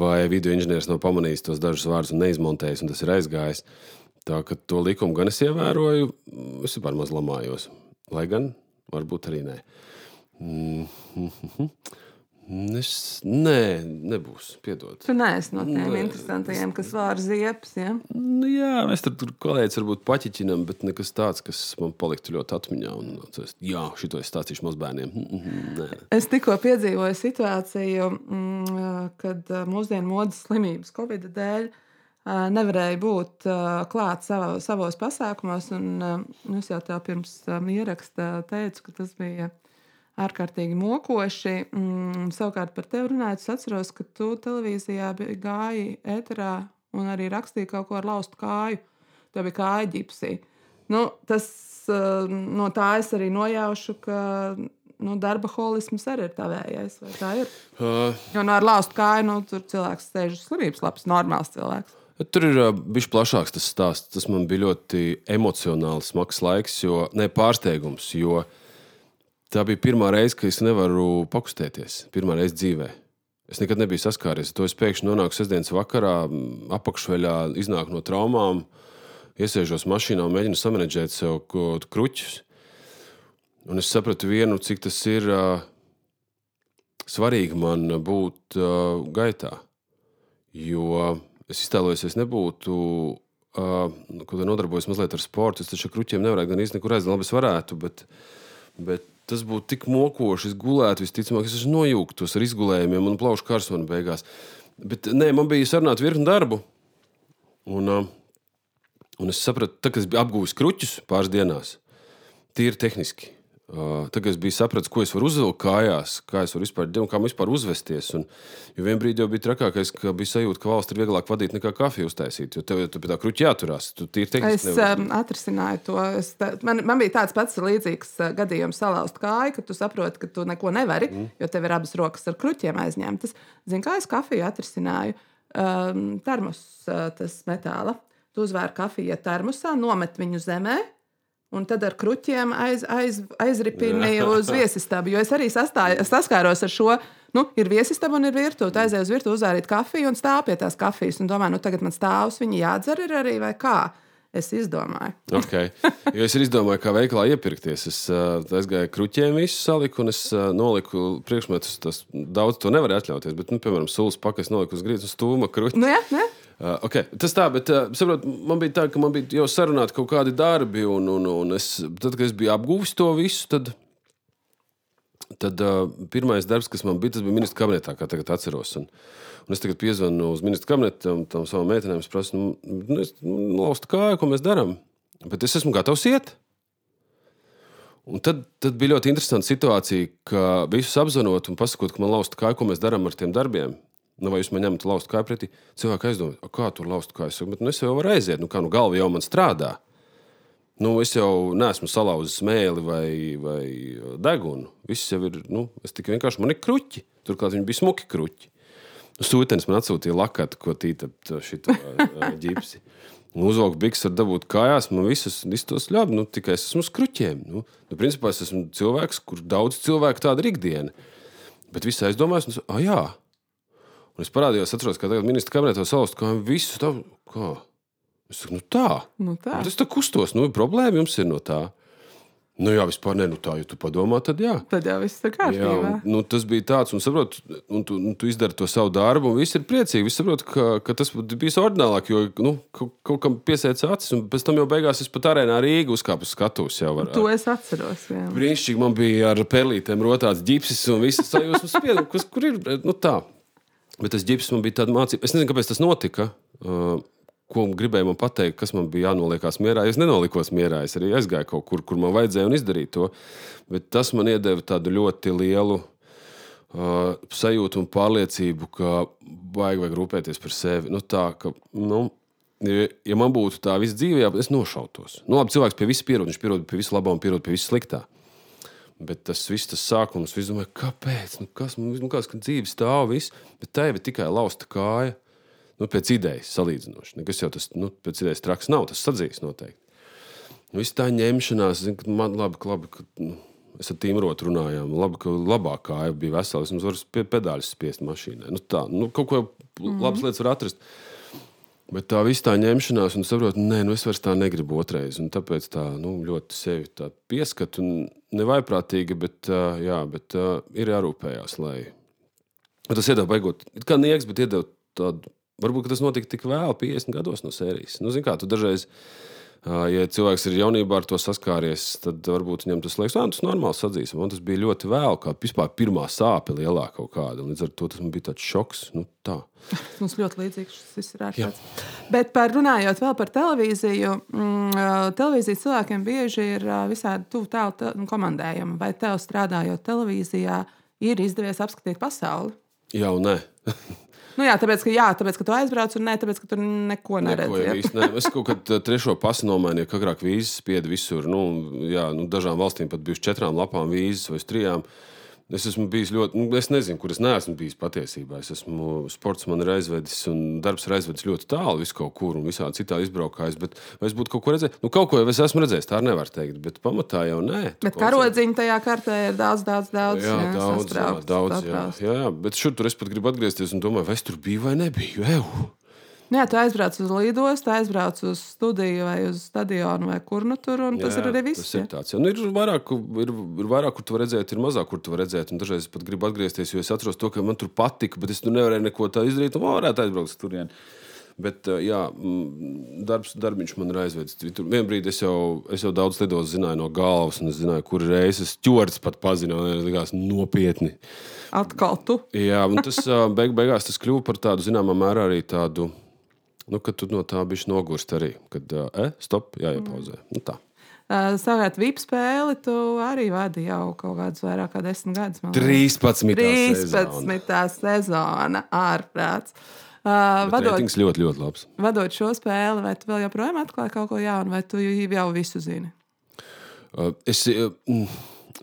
[SPEAKER 2] Vai video inženieris nav pamanījis tos dažus vārdus un neizmontējis, un tas ir aizgājis. Tā ka to likumu gan es ievēroju, es vispār maz lamājos. Lai gan varbūt arī nē. Mm -hmm. Es, nē, nebūs. Piedod.
[SPEAKER 1] Tu neesi no tiem interesantiem, kas vāra ziepes. Ja?
[SPEAKER 2] Nu, jā, mēs tur, tur kolēģis varbūt paķiķinām, bet nekas tāds, kas man paliktu ļoti atmiņā. Un, es, jā, šito es stāstīšu mazbērniem. Nē.
[SPEAKER 1] Es tikko piedzīvoju situāciju, mm, kad mūsdienu modes slimības Covid dēļ nevarēja būt klāt savā, savos pasākumos. Un, es jau tā pirms ieraksta teicu, ka tas bija ārkārtīgi mokoši. Mm, savukārt par tevi runājot, es atceros, ka tu televīzijā gāji ēterā un arī rakstīji kaut ko ar laustu kāju. Tev bija kāja ģipsī. Nu, tas, uh, no tā es arī nojaušu, ka nu, darba holisms arī ir tavējais. Tā ir. Uh. Jo no ar laustu kāju nu, tur cilvēks sēž uz slimības lapas, normāls cilvēks.
[SPEAKER 2] Tur ir uh, bijis plašāks tas stāsts. Tas man bija ļoti emocionāli smags laiks, jo ne pārsteigums. Jo uh, Tā bija pirmā reize, kad es nevaru pakustēties. Pirmā reize dzīvē. Es nekad nebiju saskāries ar to. Es pēkšņi nonāku sestdienas vakarā, apakšveļā, iznāku no traumām, iesēžos mašīnā un mēģinu samanģēt sev kruķus. Un es sapratu vienu, cik tas ir uh, svarīgi man būt uh, gaitā. Jo es iztēlojos, es nebūtu uh, nodarbojos mazliet ar sportu. Es taču kruķiem nevarētu gan īstenībā nekur aiziet. Labi, es varētu, bet, bet tas būtu tik mokoši. Es gulētu, visticamāk, es nojūgtos ar izgulējumiem un plaušu karsonu beigās. Bet nē, man bija sarunāta virkni darbu. Un, un es sapratu, ka es biju apgūlis kruķus pāris dienās, tīri tehniski. Uh, tagad es biju sapratis, ko es varu uzvilkt kājās, kā es varu vispār, kā vispār uzvesties. Un, jo vienā brīdī jau bija trakākais, ka bija sajūta, ka valsts ir vieglāk vadīt nekā kafiju uztaisīt. Jo tev jau pie tā kruķa jāturās. Tu.
[SPEAKER 1] Es um, atrisināju to. Es, tā, man, man bija tāds pats līdzīgs gadījums salauzt kāju, ka tu saproti, ka tu neko nevari, mm. jo tev ir abas rokas ar kruķiem aizņemtas. Zini, kā es kafiju atrisināju? Um, termos tas metāla. Tu uzvēri kafiju termosā, nomet viņu zemē Un tad ar kruķiem aiz, aiz, aizripinīju uz viesistabu. Jo es arī sastāju, saskāros ar šo. Nu, ir viesistaba un ir virtuve. Aizēju uz virtuvi, uzvārīt kafiju un stāv pie tās kafijas. Un domāju, nu tagad man stāvus viņa jādzer ir arī vai kā. Es izdomāju.
[SPEAKER 2] okay. Jo es izdomāju, kā veikalā iepirkties. Es uh, aizgāju kruķiem, visu saliku un es uh, noliku priekšmetus. Tas daudz to nevar atļauties. Bet, nu, piemēram, sūkļus pakas noliku uz grīdas un stūma kruķi.
[SPEAKER 1] Nu, jā, jā.
[SPEAKER 2] Uh, okay. Tas tā, bet uh, saprot, man bija tā, ka man bija jau sarunāti kaut kādi darbi, un, un, un es, tad, kad es biju apguvis to visu, tad, tad uh, pirmais darbs, kas man bija, tas bija ministra kabinetā, kā tagad atceros. Un, un es tagad piezvanu uz ministra kabinetu, un tam savam meitenēm es prasu, nu, nu, es, nu, laustu kāju, ko mēs darām. Bet es esmu gatavs iet. Un tad, tad bija ļoti interesanta situācija, ka visus apzvanot un pasakot, ka man lausta kāju, ko mēs darām ar tiem darbiem. Nu, vai jūs man ņemat laustu kāju pretī? Cilvēki aizdomā, kā tur laustu kāju. Bet nu, es jau varu aiziet, nu kā nu galva jau man strādā. Nu, es jau neesmu salauzis smēli vai, vai degunu. Viss jau ir, nu, es tikai vienkārši man ir kruķi. Turklāt viņi bija smuki kruķi. Nu, Sūtens man atsūtīja lakatu, ko tīta šito ģipsi. Uzvalku bikses var dabūt kājās, man visus iztos ļabi, nu, tikai es esmu uz kruķiem. Nu, nu, principā es esmu cilvēks, kur daudz cilvēku tāda ir ikdiena. Bet viss aizdomās, es, ah, jā, Un es parādījos, atceros, ka tagad ministra kabinetā salauzt kājām visu tā. Kā? Es saku, nu tā.
[SPEAKER 1] Nu tā.
[SPEAKER 2] Es tā kustos, nu problēma jums ir no tā. Nu, jā, vispār ne. Nu, tā, ja tu padomā, tad jā.
[SPEAKER 1] Tad jau viss ir kārtībā. Jā,
[SPEAKER 2] nu, tas bija tāds, un, saprot, un tu, un tu izdari to savu darbu, un viss ir priecīgi. Viss saprot, ka, ka tas bija ordinālāk, jo nu, kaut, kaut kam piesēca acis, un pēc tam jau beigās es pat arēnā Rīgā uzkāpu uz skatuves. Jau ar,
[SPEAKER 1] to es atceros. Jā.
[SPEAKER 2] Brīnišķīgi man bija ar perlītēm rotāts ģipsis un visas sajūsmas, kur ir nu, tā. Bet tas ģips man bija tāda mācība. Es nezinu, kāpēc tas notika. Uh, ko gribēja man pateikt, kas man bija jānoliekās mierā. Es nenolikos mierā. Es arī aizgāju kaut kur, kur man vajadzēja un izdarīju to. Bet tas man iedeva tādu ļoti lielu uh, sajūtu un pārliecību, ka vajag, vajag rūpēties par sevi. Nu, tā, ka, nu, ja man būtu tā visa dzīve, jā, es nošautos. Nu, labi, cilvēks pie visa pierod, viņš pierod pie visa labā un pierod pie visa sliktā. Bet tas viss, tas sākums, es domāju, kāpēc? Nu, kas man nu, kāds, ka dzīve stāv, viss, bet tā jau ir tikai lausta kāja. Nu, pēc idejas salīdzinoši. Nekas jau tas nu, pēc idejas traks nav, tas sadzīs noteikti. Nu, viss tā ņemšanās, zin, man labi, labi ka nu, es ar tīmrotu runājām. Labi, ka labāk kāja bija vesela. Es varu pie pedāļus spiest mašīnai. Nu, tā, nu, kaut ko labas mm -hmm. lietas var atrast. Bet tā viss tā ņemšanās, un saprotu, nē, nu es vairs tā negribu otrreiz. Tāpēc tā nu, ļoti sevi tā pieskatu. Nevaiprātīgi, bet, uh, jā, bet uh, ir jārūpējās, lai tas iedod beigot. It kā nieks, bet iedod tādu. Varbūt tas notika tik vēl, 50 gados no sērijas. Nu, zin kā, tu dažreiz Ja cilvēks ir jaunībā ar to saskāries, tad varbūt viņam tas liekas, ka tas ir normāls sadzīves. Man tas bija ļoti vēl, kā vispār pirmā sāpe lielāka kaut kāda. Līdz ar to tas bija tāds šoks. Nu, tā.
[SPEAKER 1] Mums ļoti līdzīgs šis ir ārkārtas. Bet par runājot vēl par televīziju, mm, televīzijas cilvēkiem bieži ir visādi tuvu tēlu komandējumi. Vai tev strādājot televīzijā, ir izdevies apskatīt pasauli?
[SPEAKER 2] Jā, un nē.
[SPEAKER 1] Nu, jā, tāpēc, ka, jā, tāpēc, ka tu aizbrauc un ne tāpēc, ka tur neko
[SPEAKER 2] ja. ne. Es kaut kad trešo pasu nomainīju, ka agrāk vīzes spieda visur. Nu, jā, nu, dažām valstīm pat bija četrām lapām vīzes vai trijām. Es esmu bijis ļoti, nu, es nezinu, kur es neesmu bijis patiesībā. Es esmu sports, man ir aizvedis, un darbs ir aizvedis ļoti tālu, visu kaut kur un visādi citādi izbraukājis. Bet vai es būtu kaut ko redzējis? Nu, kaut ko jau es esmu redzējis, tā nevar teikt, bet pamatā jau nē.
[SPEAKER 1] Bet karodziņa tajā kartē ir daudz, daudz, daudz.
[SPEAKER 2] Jā, jā daudz, jā, daudz, jā, jā, jā, bet šur tur es pat gribu atgriezties un domāju, vai es tur biju vai nebiju. Ew.
[SPEAKER 1] Nu, jā, tu aizbrauc uz lidostu, aizbrauc uz studiju vai uz stadionu vai kur nu tur, un tas jā, ir arī viss.
[SPEAKER 2] Tas ir tāds. Jā. Nu, ir, vairāk, ir, ir vairāk, kur tu redzēt, ir mazāk, kur tu. Un dažreiz pat gribu atgriezties, jo es atceros to, ka man tur patika, bet es tur nevarēju neko tādu izdarīt, un varētu aizbraukt turien. Bet, jā, darbs, darbiņš man ir aizvedis. Tur vienā brīdī es jau, es jau daudz lidos zināju no galvas, un es zināju, kur reizes ķorts pat pazina. Tas likās nopietni.
[SPEAKER 1] Atkal tu.
[SPEAKER 2] Jā, un tas beig, beigās tas kļuva par tādu, zināmā mērā, arī tādu nu, ka tu no tā bišķi nogurst arī. Kad, eh, stop, jāiepauzē. Mm. Nu, tā.
[SPEAKER 1] Uh, Savukārt, VIP spēli tu arī vadi jau kaut kādus vairāk kā desmit gadus.
[SPEAKER 2] 13.
[SPEAKER 1] 13. sezona, ārprāts.
[SPEAKER 2] Uh, vadot, ļoti, ļoti labs.
[SPEAKER 1] Vadot šo spēli, vai tu vēl joprojām atklāji kaut ko jaunu, vai tu jau visu zini?
[SPEAKER 2] Uh, es, uh,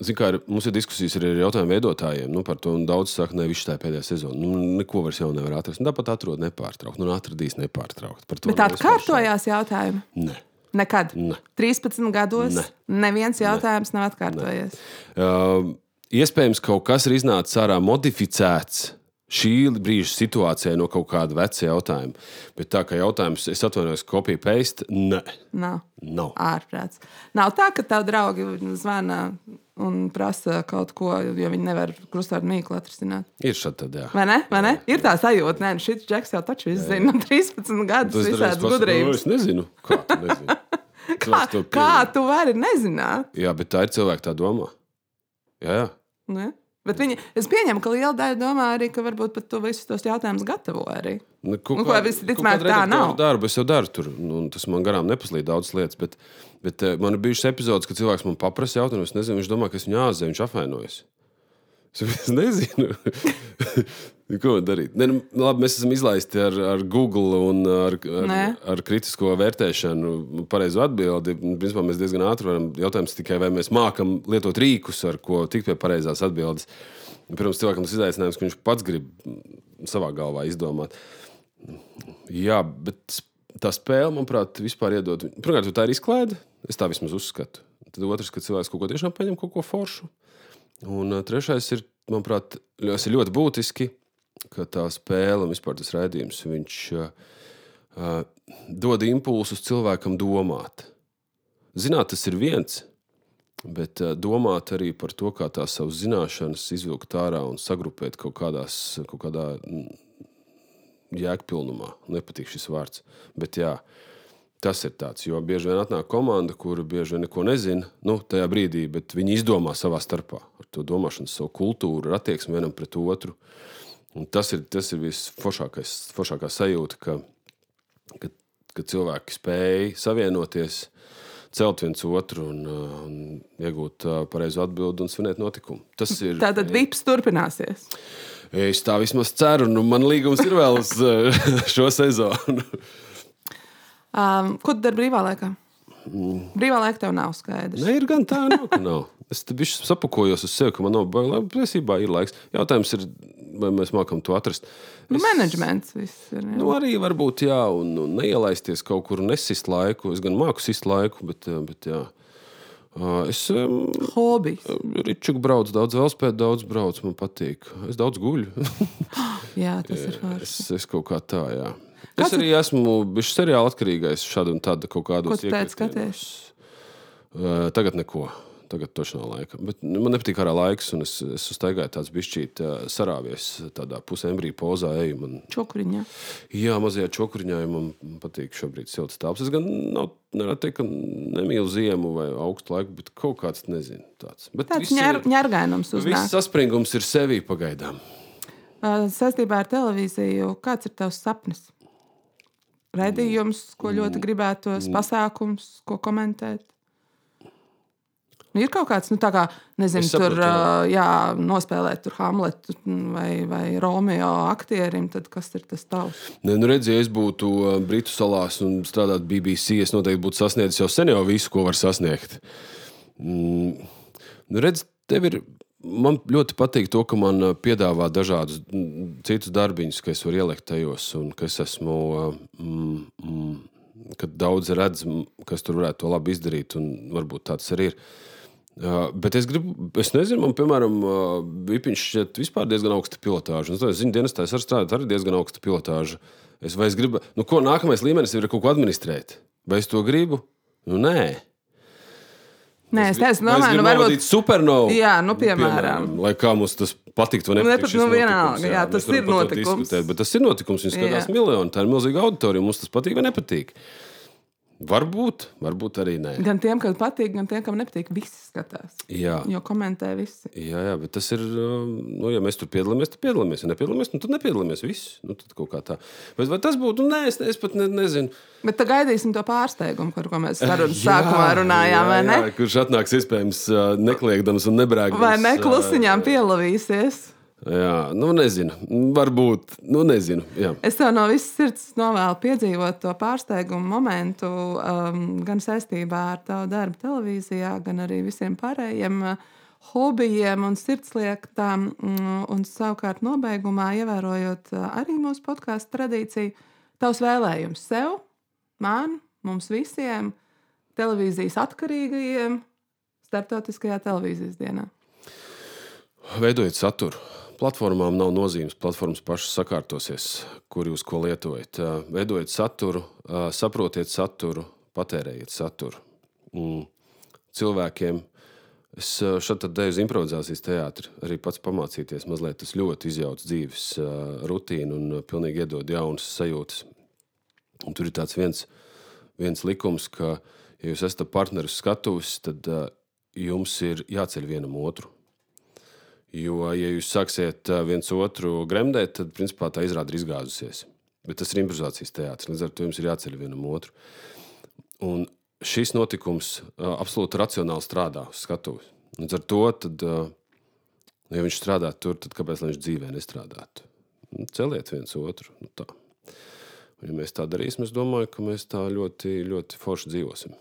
[SPEAKER 2] Zin, kā, ir, mums ir diskusijas arī ar jautājumu veidotājiem nu, par to. Daudz saka, ka viņš tā pēdējā sezona. Nu, neko vairs jau nevar atrast. Nu, tāpat atrod nepārtraukti. Nu, atradīs nepārtraukti.
[SPEAKER 1] Bet tāda kārtojās jautājumi?
[SPEAKER 2] Nē.
[SPEAKER 1] Nekad.
[SPEAKER 2] Ne.
[SPEAKER 1] 13 gados ne. neviens jautājums ne. nav atkārtojies.
[SPEAKER 2] Ne. Uh, iespējams, kaut kas ir iznācis ārā modificēts šī brīža situācijai no kaut kāda veca jautājuma. Bet tā kā jautājums, es atvainojos, kopija paste, nē.
[SPEAKER 1] Nav.
[SPEAKER 2] Nav.
[SPEAKER 1] Ārprāts. Nav tā, ka tavi draugi zvana un prasa kaut ko, jo viņi nevar krustvārdu mīklu atrisināt.
[SPEAKER 2] Ir šādi tad, jā.
[SPEAKER 1] Vai ne? Vai ne? Ir tā sajūta, nē, nu šis džeks jau taču zina, no 13 gadus visādas gudrības.
[SPEAKER 2] Es nezinu, kā tu nezini.
[SPEAKER 1] kā, kā tu vari nezināt?
[SPEAKER 2] Jā, bet tā ir cilvēka tā domā. Jā, jā.
[SPEAKER 1] Ne? Bet viņi, es pieņemu, ka liela daļa domā arī, ka varbūt pat to visus tos jautājumus gatavo arī. Nu, ko, nu, ko visticamāk tā nav.
[SPEAKER 2] Darbu es jau daru tur, nu, tas man garām nepaslīd daudz lietas, bet, bet uh, man ir bijušas epizodes, kad cilvēks man paprasa jautājumu, es nezinu, viņš domā, ka es viņu āzē, viņš apvainojas. Es nezinu, ko darīt. Ne, nu, labi, mēs esam izlaisti ar, ar Google un ar, ar, Nē. ar kritisko vērtēšanu, pareizu atbildi. Principā mēs diezgan ātri varam jautāt tikai, vai mēs mākam lietot rīkus, ar ko tikt pie pareizās atbildes. Pirms cilvēkam tas izaicinājums, ka viņš pats grib savā galvā izdomāt. Jā, bet tā spēle, manuprāt, vispār iedod. Pirmkārt, tā ir izklaide. Es tā vismaz uzskatu. Tad otrs, ka cilvēks kaut ko tiešām paņem, kaut ko foršu. Un uh, trešais ir, manuprāt, ļoti būtiski, ka tā spēle un vispār tas viņš, uh, dod impulsus cilvēkam domāt. Zināt, tas ir viens, bet uh, domāt arī par to, kā tās savas zināšanas izvilkt ārā un sagrupēt kaut, kādās, kaut kādā jēgpilnumā. Nepatīk šis vārds. Bet jā, uh, Tas ir tāds, jo bieži vien atnāk komanda, kura bieži vien neko nezina nu, tajā brīdī, bet viņi izdomā savā starpā ar to domāšanu, savu kultūru, attieksmi vienam pret otru. Un tas ir, tas ir visforšākā sajūta, ka, ka, ka cilvēki spēj savienoties, celt viens otru un, un iegūt pareizu atbildi un svinēt notikumu. Tas ir.
[SPEAKER 1] Tātad vips turpināsies.
[SPEAKER 2] Es tā vismaz ceru, un man līgums ir vēl uz šo sezonu.
[SPEAKER 1] Um, ko tu dari brīvā laikā? Mm. Brīvā laika tev nav skaidrs.
[SPEAKER 2] Nē, ir gan tā, nav, ka nav. Es tam sapakojos uz sevi, ka man nav bail. Patiesībā ir laiks. Jautājums ir, vai mēs mākam to atrast.
[SPEAKER 1] Nu, es, menedžments viss ir. Jā.
[SPEAKER 2] Nu, arī varbūt, jā, un, un neielaisties kaut kur nesist laiku. Es gan māku sist laiku, bet, bet jā. Es um,
[SPEAKER 1] Hobijs.
[SPEAKER 2] Ričuku braucu daudz, vēl spēju daudz braucu. Man patīk. Es daudz guļu.
[SPEAKER 1] jā, tas ir forši.
[SPEAKER 2] Es, es kaut kā tā, jā. Es arī esmu bijis seriāla atkarīgais šādu un tādu kaut kādu
[SPEAKER 1] tu teici, skaties?
[SPEAKER 2] Tagad neko. Tagad toši nav laika. Bet nu, man nepatīk arī laiks, un es, es uztaigāju tāds bišķīt uh, sarāvies, tādā pusembrija pozā. Eju, man,
[SPEAKER 1] čokuriņā?
[SPEAKER 2] jā, mazajā čokuriņā ja man patīk šobrīd silts telpas. Es gan nav, nevaru teikt, ka nemīlu ziemu vai augstu laiku, bet kaut kāds, nezinu, tāds. Bet
[SPEAKER 1] Tāds
[SPEAKER 2] viss
[SPEAKER 1] ņer, ņērgainums
[SPEAKER 2] Viss
[SPEAKER 1] uznāk.
[SPEAKER 2] saspringums ir sevī pagaidām.
[SPEAKER 1] Uh, Saistībā ar televīziju, kāds ir tavs sapnis? Redījums, ko ļoti
[SPEAKER 2] Mm.
[SPEAKER 1] gribētos, pasākums, ko komentēt? Nu, ir kaut kāds, nu, tā kā, nezinu,
[SPEAKER 2] Es
[SPEAKER 1] tur
[SPEAKER 2] saprotu,
[SPEAKER 1] uh, jā, nospēlēt tur Hamletu vai, vai Romeo aktierim, tad kas ir tas tavs?
[SPEAKER 2] Ne, nu redz, ja es būtu Britu salās un strādātu BBC, es noteikti būtu sasniedzis jau sen jau visu, ko var sasniegt. Mm. Nu, redz, tev ir. Man ļoti patīk to, ka man uh, piedāvā dažādus mm, citus darbiņus, ka es varu ielikt tajos, un ka es esmu. uh, Mm, mm, kad daudz redz, mm, kas tur varētu to labi izdarīt, un varbūt tāds arī ir. Uh, bet es gribu, es nezinu, man, piemēram, uh, Vipiņš šķiet vispār diezgan augsta pilotāža. Es zinu, dienestā es arī strādāju, arī diezgan augsta pilotāža. Es, vai es gribu, nu, ko nākamais līmenis ir kaut ko administrēt? Vai es to gribu? Nu, nē.
[SPEAKER 1] Nē, es nezinu, domāju, nu, varbūt.
[SPEAKER 2] supernovu.
[SPEAKER 1] Jā, nu, piemēram.
[SPEAKER 2] Lai kā mums tas patiktu, vai
[SPEAKER 1] Nu,
[SPEAKER 2] nepatiktu.
[SPEAKER 1] nu,
[SPEAKER 2] notikums,
[SPEAKER 1] vienalga, jā,
[SPEAKER 2] mēs
[SPEAKER 1] tas ir notikums.
[SPEAKER 2] diskutēt, Bet tas ir notikums. Viņš skatās
[SPEAKER 1] Jā.
[SPEAKER 2] miljonu. Tā ir milzīga auditorija. Mums tas patīk vai nepatīk. Varbūt, varbūt arī nē.
[SPEAKER 1] Gan tiem, kam patīk, gan tiem, kam nepatīk, visi skatās.
[SPEAKER 2] Jā.
[SPEAKER 1] Jo komentē visi.
[SPEAKER 2] Jā, jā, bet tas ir. um, Nu, ja mēs tur piedalāmies, tad piedalāmies. Ja nepiedalāmies, nu, tad nepiedalāmies. Viss. Nu, tad kaut kā tā. Bet vai tas būtu? Nē, es, es pat ne, nezinu.
[SPEAKER 1] Bet tad gaidīsim to pārsteigumu, par ko mēs sarunas sākumā runājām, vai ne?
[SPEAKER 2] Jā, kurš atnāks iespējams uh, nekliegdams un nebrāgdams.
[SPEAKER 1] Vai ne
[SPEAKER 2] uh,
[SPEAKER 1] klusiņām pielavīsies?
[SPEAKER 2] Jā, nu nezinu. Varbūt. Nu nezinu. Jā.
[SPEAKER 1] Es tev no visas sirds novēlu piedzīvot to pārsteigumu momentu, um, gan saistībā ar tavu darbu televīzijā, gan arī visiem pārējiem uh, hobijiem un sirdslietām. Mm, Un savukārt, nobeigumā, ievērojot uh, arī mūsu podkāstu tradīciju, tavs vēlējums sev, man, mums visiem, televīzijas atkarīgajiem, starptautiskajā televīzijas dienā.
[SPEAKER 2] Veidojiet saturu. Platformām nav nozīmes. Platformas pašas sakārtosies, kur jūs ko lietojat. Ā, Veidojiet saturu, ā, saprotiet saturu, patērējiet saturu. Mm. Cilvēkiem es ā, šeit deju uz improvizācijas teātri, arī pats pamācīties mazliet. Tas ļoti izjauc dzīves rutīnu un pilnīgi iedod jaunas sajūtas. Un tur ir tāds viens, viens likums, ka, ja jūs esat partneris skatuves, tad jums ir jāceļ vienam otru. Jo, ja jūs sāksiet viens otru gremdēt, tad principā tā izrāda ir izgāzusies. Bet tas ir improvizācijas teātris. Līdz ar to jums ir jāceļ vienam otru. Un šis notikums absolūti racionāli strādā uz skatuves. Līdz ar to, tad, ā, ja viņš strādā tur, tad kāpēc viņš dzīvē nestrādātu? Nu, Celiet viens otru. Nu, tā. Un, ja mēs tā darīsim, es domāju, ka mēs tā ļoti, ļoti forši dzīvosim.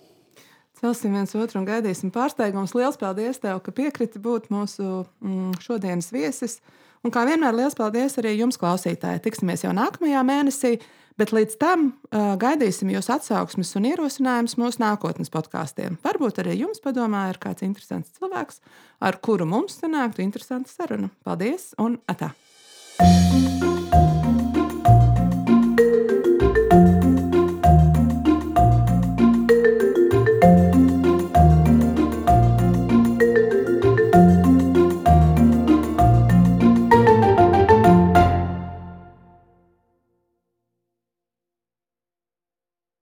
[SPEAKER 1] Celsim viens otru un gaidīsim pārsteigumus. Lielas paldies, tev, ka piekriti būt mūsu mm, šodienas viesis. Un kā vienmēr, liels paldies arī jums, klausītāji. Tiksimies jau nākamajā mēnesī, bet līdz tam uh, gaidīsim jūsu atsauksmes un ierosinājumus mūsu nākotnes podkāstiem. Varbūt arī jums padomā ir kāds interesants cilvēks, ar kuru mums sanāktu interesanta saruna. Paldies un atā! thank you